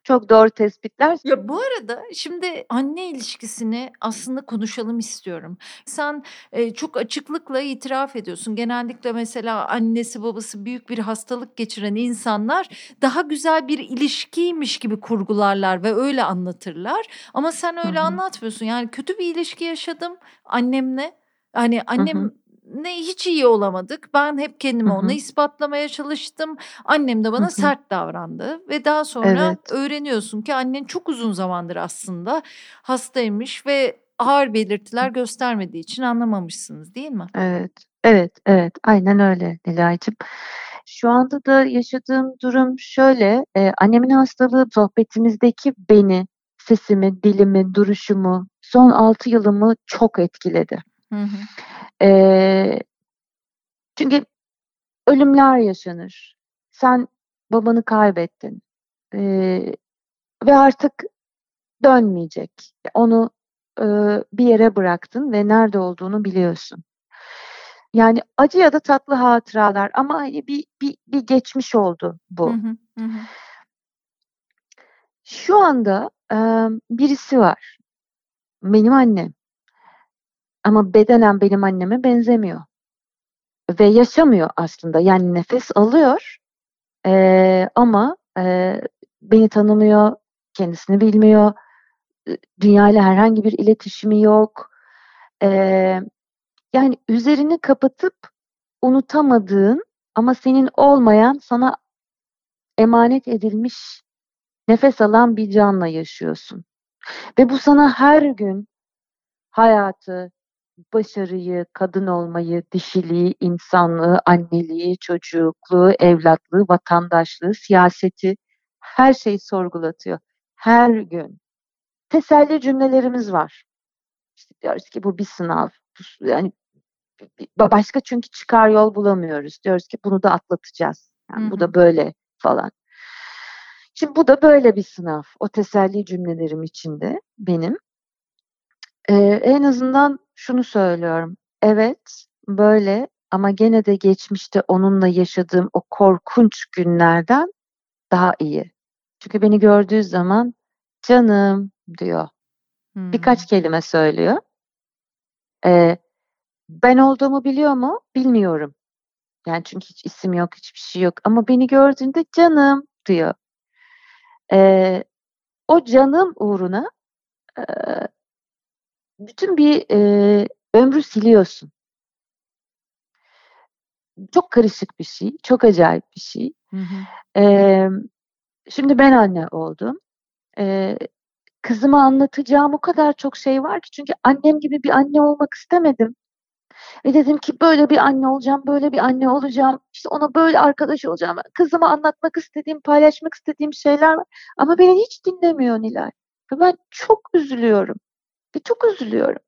Çok doğru tespitler. Ya, bu arada şimdi anne ilişkisini aslında konuşalım istiyorum. Sen, eee, çok açıklıkla itiraf ediyorsun. Genellikle mesela annesi babası büyük bir hastalık geçiren insanlar daha güzel bir ilişkiymiş gibi kurgularlar ve öyle anlatırlar. Ama sen öyle hı. anlatmıyorsun. Yani kötü bir ilişki yaşadım annemle. Hani Hı hı ne hiç iyi olamadık. Ben hep kendime onu ispatlamaya çalıştım. Annem de bana sert davrandı ve daha sonra Evet. öğreniyorsun ki annen çok uzun zamandır aslında hastaymış ve ağır belirtiler göstermediği için anlamamışsınız, değil mi? Evet. Evet, evet. Aynen öyle Nilay'cığım. Şu anda da yaşadığım durum şöyle, eee, annemin hastalığı sohbetimizdeki beni, sesimi, dilimi, duruşumu, son 6 yılımı çok etkiledi. Hı hı. Eee, çünkü ölümler yaşanır. Sen babanı kaybettin, eee, ve artık dönmeyecek. Onu, ııı, bir yere bıraktın ve nerede olduğunu biliyorsun. Yani acı ya da tatlı hatıralar ama, hani, bir bir bir geçmiş oldu bu. hı. Hı hı. Şu anda, emm, birisi var. Benim annem. Ama bedenen benim anneme benzemiyor. ve yaşamıyor aslında. Yani nefes alıyor e, ama e, beni tanımıyor, kendisini bilmiyor, dünya ile herhangi bir iletişimi yok. E, yani üzerini kapatıp unutamadığın ama senin olmayan sana emanet edilmiş nefes alan bir canla yaşıyorsun. Ve bu sana her gün hayatı, başarıyı, kadın olmayı, dişiliği, insanlığı, anneliği, çocukluğu, evlatlığı, vatandaşlığı, siyaseti her şeyi sorgulatıyor. Her gün. Teselli cümlelerimiz var. İşte diyoruz ki bu bir sınav. Yani başka çünkü çıkar yol bulamıyoruz. Diyoruz ki bunu da atlatacağız. Yani Hı-hı. bu da böyle falan. Şimdi bu da böyle bir sınav. O teselli cümlelerim içinde benim. Ee, en azından şunu söylüyorum. Evet böyle ama gene de geçmişte onunla yaşadığım o korkunç günlerden daha iyi. Çünkü beni gördüğü zaman canım diyor. Hmm. Birkaç kelime söylüyor. Ee, ben olduğumu biliyor mu? Bilmiyorum. Yani çünkü hiç isim yok, hiçbir şey yok. Ama beni gördüğünde canım diyor. Ee, o canım uğruna e, bütün bir e, ömrü siliyorsun. Çok karışık bir şey, çok acayip bir şey. Hı hı. Ee, şimdi ben anne oldum. Ee, kızıma anlatacağım o kadar çok şey var ki çünkü annem gibi bir anne olmak istemedim. Ve dedim ki böyle bir anne olacağım, böyle bir anne olacağım. İşte ona böyle arkadaş olacağım. Kızıma anlatmak istediğim, paylaşmak istediğim şeyler var. Ama beni hiç dinlemiyor Nilay. Ve ben çok üzülüyorum. Ve çok üzülüyorum.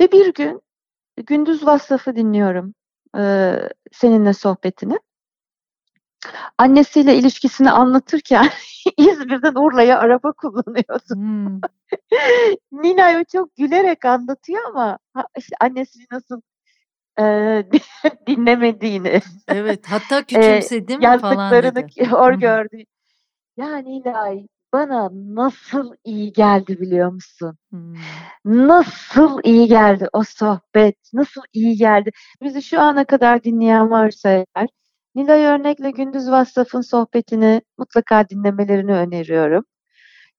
Ve bir gün Gündüz Vassaf'ı dinliyorum. E, seninle sohbetini. Annesiyle ilişkisini anlatırken <laughs> İzmir'den Urla'ya araba kullanıyordu. Hmm. <laughs> Nina çok gülerek anlatıyor ama işte annesi nasıl e, <laughs> dinlemediğini. Evet hatta küçümsedim e, falan dedi. hor gördü. Yani ilahi bana nasıl iyi geldi biliyor musun? Hmm. Nasıl iyi geldi o sohbet, nasıl iyi geldi. Bizi şu ana kadar dinleyen varsa eğer, Nilay Örnek'le Gündüz Vassaf'ın sohbetini mutlaka dinlemelerini öneriyorum.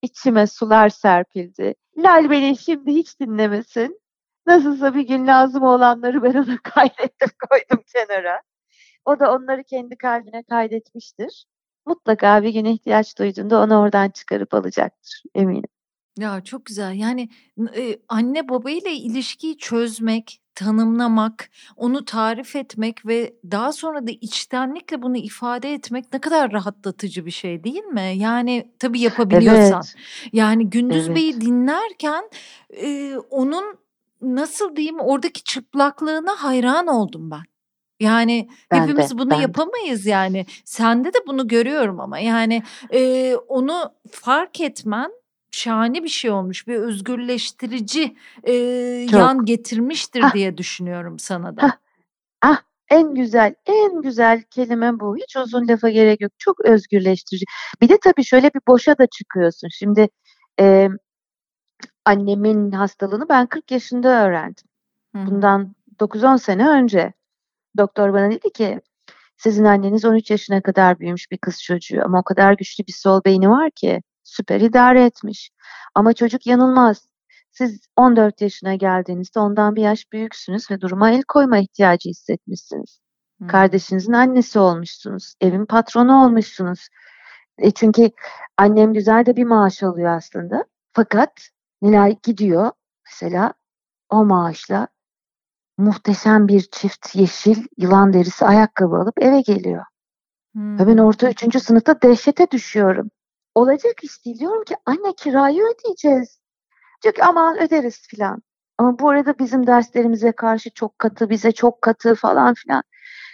İçime sular serpildi. Lal beni şimdi hiç dinlemesin. Nasılsa bir gün lazım olanları ben ona <laughs> kaydettim koydum kenara. O da onları kendi kalbine kaydetmiştir mutlaka bir gün ihtiyaç duyduğunda onu oradan çıkarıp alacaktır eminim. Ya çok güzel. Yani e, anne baba ile ilişkiyi çözmek, tanımlamak, onu tarif etmek ve daha sonra da içtenlikle bunu ifade etmek ne kadar rahatlatıcı bir şey değil mi? Yani tabii yapabiliyorsan. Evet. Yani Gündüz evet. Bey'i dinlerken e, onun nasıl diyeyim oradaki çıplaklığına hayran oldum ben. Yani Ben hepimiz de, bunu ben de. yapamayız yani. Sende de bunu görüyorum ama yani e, onu fark etmen şahane bir şey olmuş. Bir özgürleştirici e, yan getirmiştir Hah, diye düşünüyorum sana da. hah, ah, en güzel, en güzel kelime bu. Hiç uzun lafa gerek yok. Çok özgürleştirici. Bir de tabii şöyle bir boşa da çıkıyorsun. Şimdi e, annemin hastalığını ben 40 yaşında öğrendim. Hı. Bundan 9-10 sene önce. Doktor bana dedi ki sizin anneniz 13 yaşına kadar büyümüş bir kız çocuğu ama o kadar güçlü bir sol beyni var ki süper idare etmiş. Ama çocuk yanılmaz. Siz 14 yaşına geldiğinizde ondan bir yaş büyüksünüz ve duruma el koyma ihtiyacı hissetmişsiniz. Hmm. Kardeşinizin annesi olmuşsunuz. Evin patronu olmuşsunuz. E çünkü annem güzel de bir maaş alıyor aslında. Fakat Nilay gidiyor mesela o maaşla muhteşem bir çift yeşil yılan derisi ayakkabı alıp eve geliyor. Hmm. Ve ben orta üçüncü sınıfta dehşete düşüyorum. Olacak iş değil. Diyorum ki anne kirayı ödeyeceğiz. Diyor ki aman öderiz filan. Ama bu arada bizim derslerimize karşı çok katı, bize çok katı falan filan.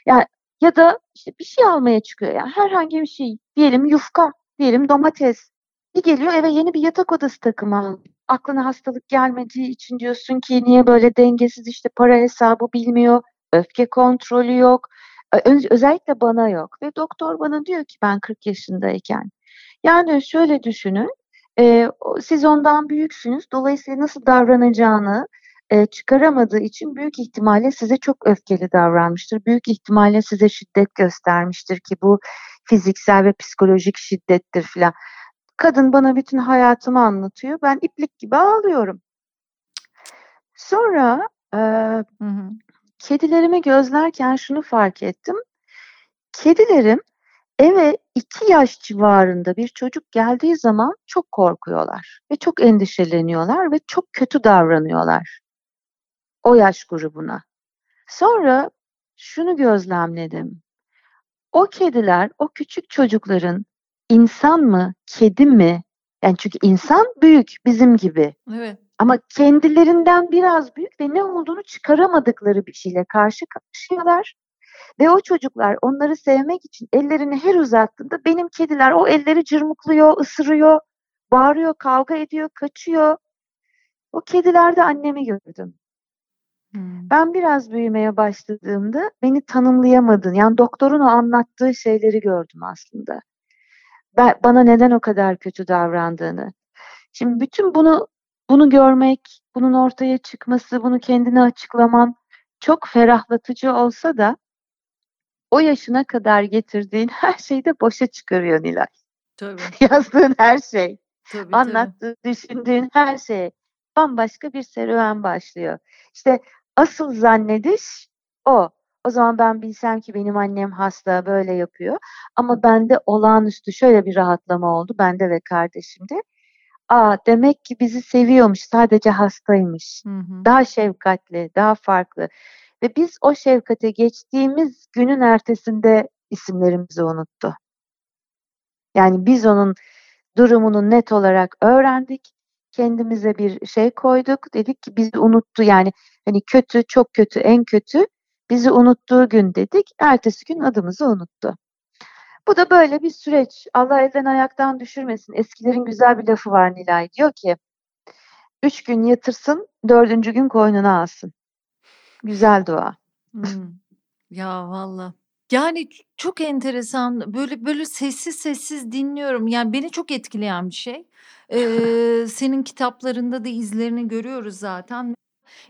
Yani ya da işte bir şey almaya çıkıyor yani herhangi bir şey. Diyelim yufka, diyelim domates. Bir geliyor eve yeni bir yatak odası takımı alıyor aklına hastalık gelmediği için diyorsun ki niye böyle dengesiz işte para hesabı bilmiyor, öfke kontrolü yok. Özellikle bana yok ve doktor bana diyor ki ben 40 yaşındayken yani şöyle düşünün e, siz ondan büyüksünüz dolayısıyla nasıl davranacağını e, çıkaramadığı için büyük ihtimalle size çok öfkeli davranmıştır. Büyük ihtimalle size şiddet göstermiştir ki bu fiziksel ve psikolojik şiddettir filan. Kadın bana bütün hayatımı anlatıyor. Ben iplik gibi ağlıyorum. Sonra e, hı hı. kedilerimi gözlerken şunu fark ettim. Kedilerim eve iki yaş civarında bir çocuk geldiği zaman çok korkuyorlar ve çok endişeleniyorlar ve çok kötü davranıyorlar o yaş grubuna. Sonra şunu gözlemledim. O kediler o küçük çocukların insan mı, kedi mi? Yani çünkü insan büyük bizim gibi. Evet. Ama kendilerinden biraz büyük ve ne olduğunu çıkaramadıkları bir şeyle karşı karşıyalar. Ve o çocuklar onları sevmek için ellerini her uzattığında benim kediler o elleri cırmıklıyor, ısırıyor, bağırıyor, kavga ediyor, kaçıyor. O kedilerde annemi gördüm. Hmm. Ben biraz büyümeye başladığımda beni tanımlayamadın. Yani doktorun o anlattığı şeyleri gördüm aslında. Ben, bana neden o kadar kötü davrandığını. Şimdi bütün bunu bunu görmek, bunun ortaya çıkması, bunu kendine açıklaman çok ferahlatıcı olsa da o yaşına kadar getirdiğin <laughs> her şeyi de boşa çıkarıyor Nilay. Tabii. <laughs> Yazdığın her şey, tabii, anlattığın, tabii. düşündüğün her şey bambaşka bir serüven başlıyor. İşte asıl zannediş o. O zaman ben bilsem ki benim annem hasta böyle yapıyor. Ama bende olağanüstü şöyle bir rahatlama oldu. Bende ve kardeşimde. Aa demek ki bizi seviyormuş. Sadece hastaymış. Hı hı. Daha şefkatli, daha farklı. Ve biz o şefkate geçtiğimiz günün ertesinde isimlerimizi unuttu. Yani biz onun durumunu net olarak öğrendik. Kendimize bir şey koyduk. Dedik ki bizi unuttu. Yani hani kötü, çok kötü, en kötü bizi unuttuğu gün dedik. Ertesi gün adımızı unuttu. Bu da böyle bir süreç. Allah elden ayaktan düşürmesin. Eskilerin güzel bir lafı var Nilay. Diyor ki, üç gün yatırsın, dördüncü gün koynuna alsın. Güzel dua. Hmm. Ya valla. Yani çok enteresan. Böyle böyle sessiz sessiz dinliyorum. Yani beni çok etkileyen bir şey. Ee, <laughs> senin kitaplarında da izlerini görüyoruz zaten.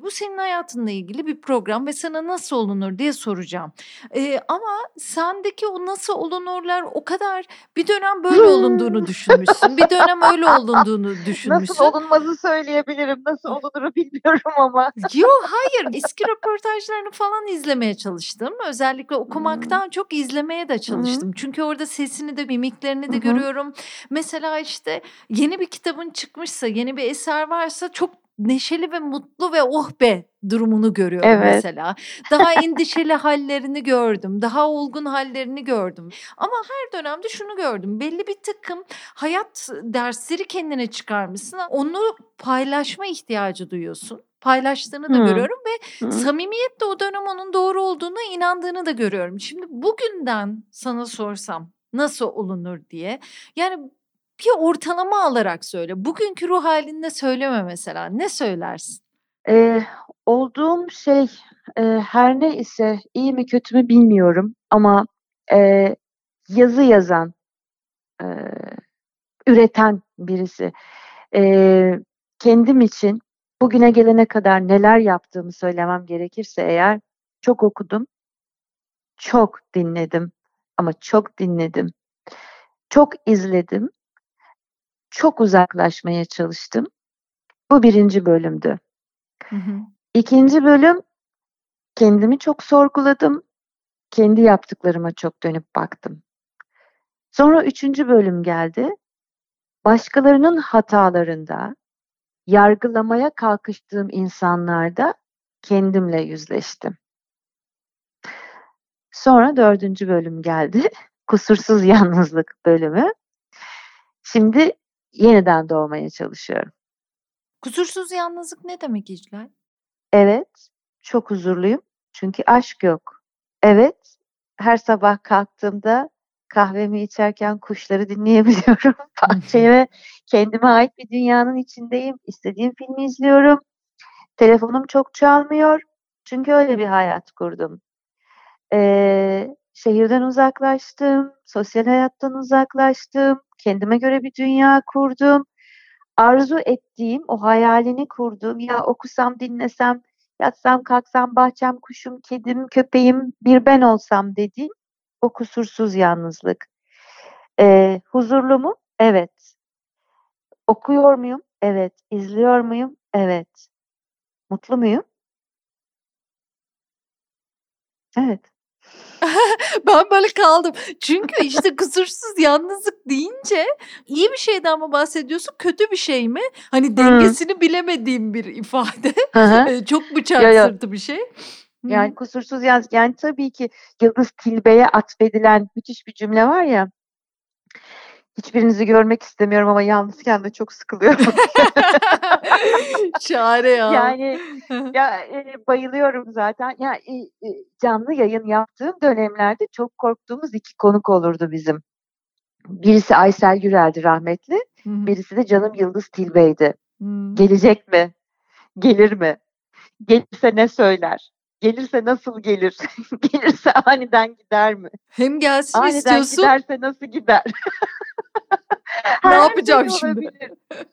Bu senin hayatınla ilgili bir program ve sana nasıl olunur diye soracağım. Ee, ama sendeki o nasıl olunurlar o kadar bir dönem böyle olunduğunu <laughs> düşünmüşsün. Bir dönem öyle olunduğunu düşünmüşsün. Nasıl olunmazı söyleyebilirim. Nasıl olunuru bilmiyorum ama. Yok hayır eski röportajlarını falan izlemeye çalıştım. Özellikle okumaktan çok izlemeye de çalıştım. Çünkü orada sesini de mimiklerini de görüyorum. Mesela işte yeni bir kitabın çıkmışsa yeni bir eser varsa çok neşeli ve mutlu ve oh be durumunu görüyorum evet. mesela. Daha endişeli hallerini gördüm. Daha olgun hallerini gördüm. Ama her dönemde şunu gördüm. Belli bir takım hayat dersleri kendine çıkarmışsın. Onu paylaşma ihtiyacı duyuyorsun. Paylaştığını da Hı. görüyorum ve Hı. samimiyetle o dönem onun doğru olduğuna inandığını da görüyorum. Şimdi bugünden sana sorsam nasıl olunur diye. Yani bir ortalama alarak söyle. Bugünkü ruh halinde söyleme mesela. Ne söylersin? Eee, olduğum şey, eee, her ne ise iyi mi kötü mü bilmiyorum ama, eee, yazı yazan, eee, üreten birisi. Eee, kendim için bugüne gelene kadar neler yaptığımı söylemem gerekirse eğer çok okudum, çok dinledim ama çok dinledim, çok izledim çok uzaklaşmaya çalıştım. Bu birinci bölümdü. Hı hı. İkinci bölüm kendimi çok sorguladım. Kendi yaptıklarıma çok dönüp baktım. Sonra üçüncü bölüm geldi. Başkalarının hatalarında, yargılamaya kalkıştığım insanlarda kendimle yüzleştim. Sonra dördüncü bölüm geldi. <laughs> Kusursuz yalnızlık bölümü. Şimdi yeniden doğmaya çalışıyorum. Kusursuz yalnızlık ne demek İclal? Evet, çok huzurluyum. Çünkü aşk yok. Evet, her sabah kalktığımda kahvemi içerken kuşları dinleyebiliyorum. <laughs> Bahçeye kendime ait bir dünyanın içindeyim. İstediğim filmi izliyorum. Telefonum çok çalmıyor. Çünkü öyle bir hayat kurdum. Ee, şehirden uzaklaştım, sosyal hayattan uzaklaştım kendime göre bir dünya kurdum. arzu ettiğim, o hayalini kurduğum, ya okusam, dinlesem, yatsam, kalksam, bahçem, kuşum, kedim, köpeğim, bir ben olsam dediğim o kusursuz yalnızlık. Ee, huzurlu mu? Evet. Okuyor muyum? Evet. İzliyor muyum? Evet. Mutlu muyum? Evet. Ben böyle kaldım. Çünkü işte kusursuz yalnızlık deyince iyi bir şeyden mi bahsediyorsun, kötü bir şey mi? Hani dengesini hmm. bilemediğim bir ifade. Çok bıçak yo, yo. sırtı bir şey. Yani kusursuz yalnız yani tabii ki Yıldız Tilbe'ye atfedilen müthiş bir cümle var ya. Hiçbirinizi görmek istemiyorum ama yalnızken de çok sıkılıyorum. <laughs> Çare ya. Yani ya e, bayılıyorum zaten. Ya e, e, canlı yayın yaptığım dönemlerde çok korktuğumuz iki konuk olurdu bizim. Birisi Aysel Gürel'di rahmetli. Hı-hı. Birisi de canım Yıldız Tilbe'ydi. Hı-hı. Gelecek mi? Gelir mi? Gelirse ne söyler? Gelirse nasıl gelir? <laughs> Gelirse aniden gider mi? Hem gelsin aniden istiyorsun. Aniden giderse nasıl gider? <laughs> <laughs> ne yapacağım şey şimdi?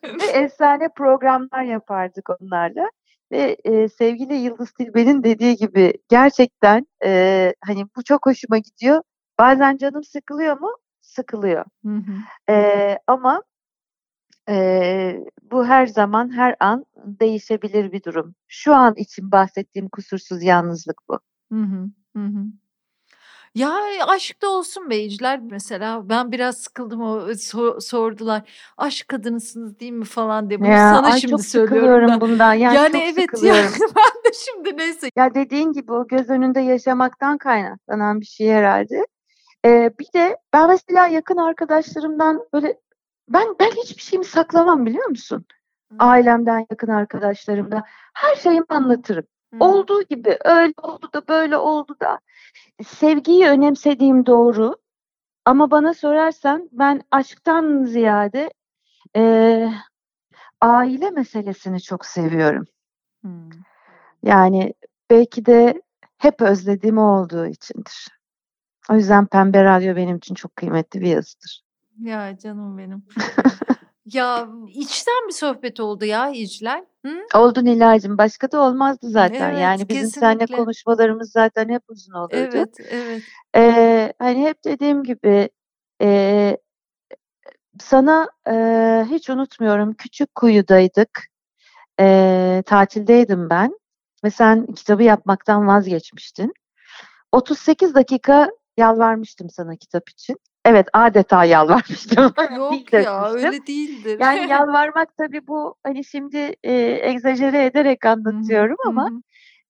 Ve efsane programlar yapardık onlarla. Ve e, sevgili Yıldız Tilbe'nin dediği gibi gerçekten e, hani bu çok hoşuma gidiyor. Bazen canım sıkılıyor mu? Sıkılıyor. Hı hı. E, ama e, bu her zaman her an değişebilir bir durum. Şu an için bahsettiğim kusursuz yalnızlık bu. Hı hı. Hı hı. Ya, aşk da olsun beyciler mesela. Ben biraz sıkıldım o so sordular. "Aşk kadınısınız değil mi?" falan diye. Bunu Ya, sana ay şimdi çok söylüyorum sıkılıyorum ben. bundan. Yani Yani evet, <laughs> yani sıkılıyorum. ben de şimdi neyse. Ya, dediğin gibi o göz önünde yaşamaktan kaynaklanan bir şey herhâlde. Eee, bir de ben mesela yakın arkadaşlarımdan böyle ben ben hiçbir şeyimi saklamam biliyor musun? Ailemden, yakın arkadaşlarımdan her şeyimi anlatırım. Hıı. Olduğu gibi, öyle oldu da böyle oldu da. Sevgiyi önemsediğim doğru ama bana sorarsan ben aşktan ziyade, eee, aile meselesini çok seviyorum. Hımm. Yani belki de hep özlediğim olduğu içindir. O yüzden Pembe Radyo benim için çok kıymetli bir yazıdır. Ya, canım benim. <laughs> Ya, içten bir sohbet oldu ya İclal. Hı? Oldu Nilay'cığım. Başka da olmazdı zaten. Evet, yani bizim seninle konuşmalarımız zaten hep uzun olurdu. Evet, evet. Eee, hani hep dediğim gibi eee, sana eee, hiç unutmuyorum küçük kuyudaydık. Eee, tatildeydim ben ve sen kitabı yapmaktan vazgeçmiştin. 38 dakika yalvarmıştım sana kitap için. Evet adeta yalvarmıştım. Yok <laughs> ya öyle değildir. Yani <laughs> yalvarmak tabii bu hani şimdi e, egzajere ederek anlatıyorum ama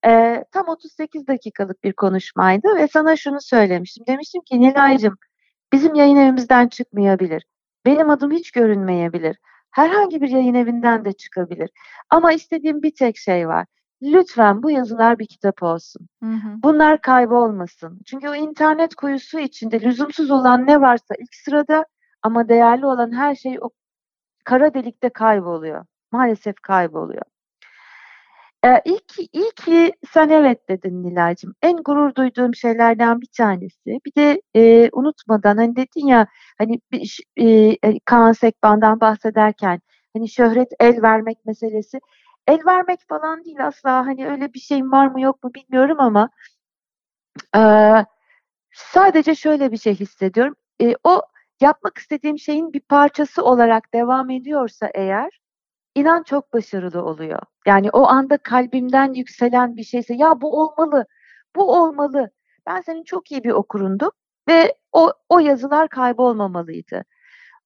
e, tam 38 dakikalık bir konuşmaydı ve sana şunu söylemiştim. Demiştim ki Nilay'cığım bizim yayın evimizden çıkmayabilir. Benim adım hiç görünmeyebilir. Herhangi bir yayın evinden de çıkabilir. Ama istediğim bir tek şey var. Lütfen bu yazılar bir kitap olsun. Hı hı. Bunlar kaybolmasın. Çünkü o internet kuyusu içinde lüzumsuz olan ne varsa ilk sırada ama değerli olan her şey o kara delikte kayboluyor. Maalesef kayboluyor. Ee, ilk, iyi ki sen evet dedin Nilay'cığım. En gurur duyduğum şeylerden bir tanesi. Bir de e, unutmadan hani dedin ya hani bir, e, e, Kaan Sekban'dan bahsederken hani şöhret el vermek meselesi el vermek falan değil asla. Hani öyle bir şeyim var mı yok mu bilmiyorum ama e, sadece şöyle bir şey hissediyorum. E, o yapmak istediğim şeyin bir parçası olarak devam ediyorsa eğer inan çok başarılı oluyor. Yani o anda kalbimden yükselen bir şeyse ya bu olmalı, bu olmalı. Ben senin çok iyi bir okurundum ve o, o yazılar kaybolmamalıydı.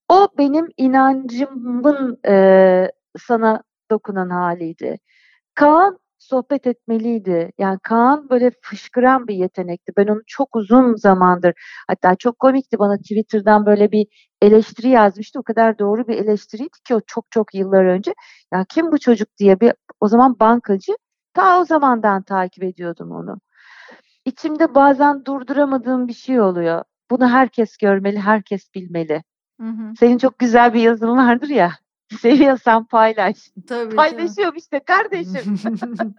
O benim inancımın e, sana dokunan haliydi. Kaan sohbet etmeliydi. Yani Kaan böyle fışkıran bir yetenekti. Ben onu çok uzun zamandır hatta çok komikti bana Twitter'dan böyle bir eleştiri yazmıştı. O kadar doğru bir eleştiriydi ki o çok çok yıllar önce. Ya kim bu çocuk diye bir o zaman bankacı ta o zamandan takip ediyordum onu. İçimde bazen durduramadığım bir şey oluyor. Bunu herkes görmeli, herkes bilmeli. Hı hı. Senin çok güzel bir yazın vardır ya. Seviyorsan paylaş. Tabii, Paylaşıyorum işte kardeşim. <laughs>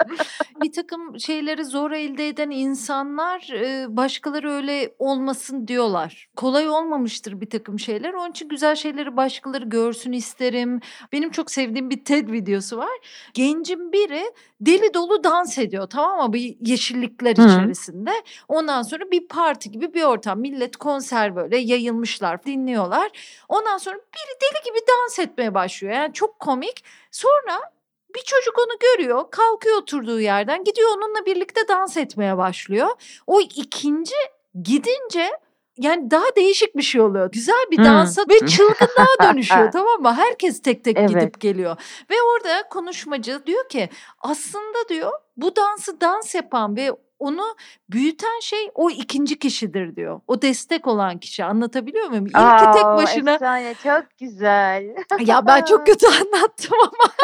bir takım şeyleri zor elde eden insanlar başkaları öyle olmasın diyorlar. Kolay olmamıştır bir takım şeyler. Onun için güzel şeyleri başkaları görsün isterim. Benim çok sevdiğim bir TED videosu var. Gencin biri deli dolu dans ediyor tamam mı? Bir yeşillikler Hı. içerisinde. Ondan sonra bir parti gibi bir ortam. Millet konser böyle yayılmışlar dinliyorlar. Ondan sonra biri deli gibi dans etmeye başlıyor. Yani çok komik. Sonra bir çocuk onu görüyor, kalkıyor oturduğu yerden, gidiyor onunla birlikte dans etmeye başlıyor. O ikinci gidince yani daha değişik bir şey oluyor. Güzel bir dansa hmm. ve çılgınlığa <laughs> dönüşüyor tamam mı? Herkes tek tek evet. gidip geliyor. Ve orada konuşmacı diyor ki aslında diyor bu dansı dans yapan ve onu büyüten şey o ikinci kişidir diyor. O destek olan kişi. Anlatabiliyor muyum? İlki Aa, tek başına. Efsane çok güzel. <laughs> ya ben çok kötü <laughs> anlattım ama.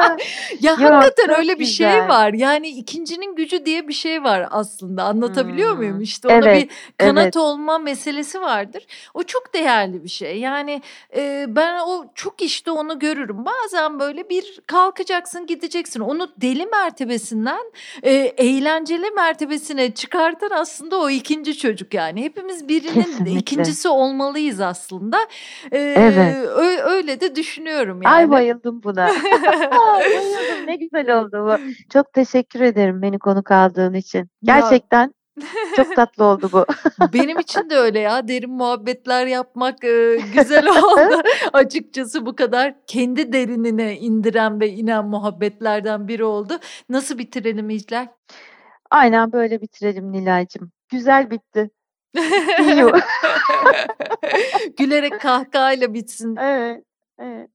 <laughs> ya Yok, hakikaten öyle bir şey güzel. şey var. Yani ikincinin gücü diye bir şey var aslında. Anlatabiliyor hmm. muyum? İşte ona evet, bir kanat evet. olma meselesi vardır. O çok değerli bir şey. Yani e, ben o çok işte onu görürüm. Bazen böyle bir kalkacaksın gideceksin. Onu deli mertebesinden e, eğlenceli mertebesinden mertebesine çıkartan aslında o ikinci çocuk yani. Hepimiz birinin Kesinlikle. ikincisi olmalıyız aslında. Ee, evet. Öyle de düşünüyorum yani. Ay bayıldım buna. <laughs> <laughs> bayıldım ne güzel oldu bu. Çok teşekkür ederim beni konuk aldığın için. Gerçekten <laughs> çok tatlı oldu bu. Benim için de öyle ya. Derin muhabbetler yapmak e, güzel oldu. Açıkçası bu kadar kendi derinine indiren ve inen muhabbetlerden biri oldu. Nasıl bitirelim İclal? Aynen böyle bitirelim Nilay'cığım. Güzel bitti. <laughs> Gülerek kahkahayla bitsin. Evet. Evet.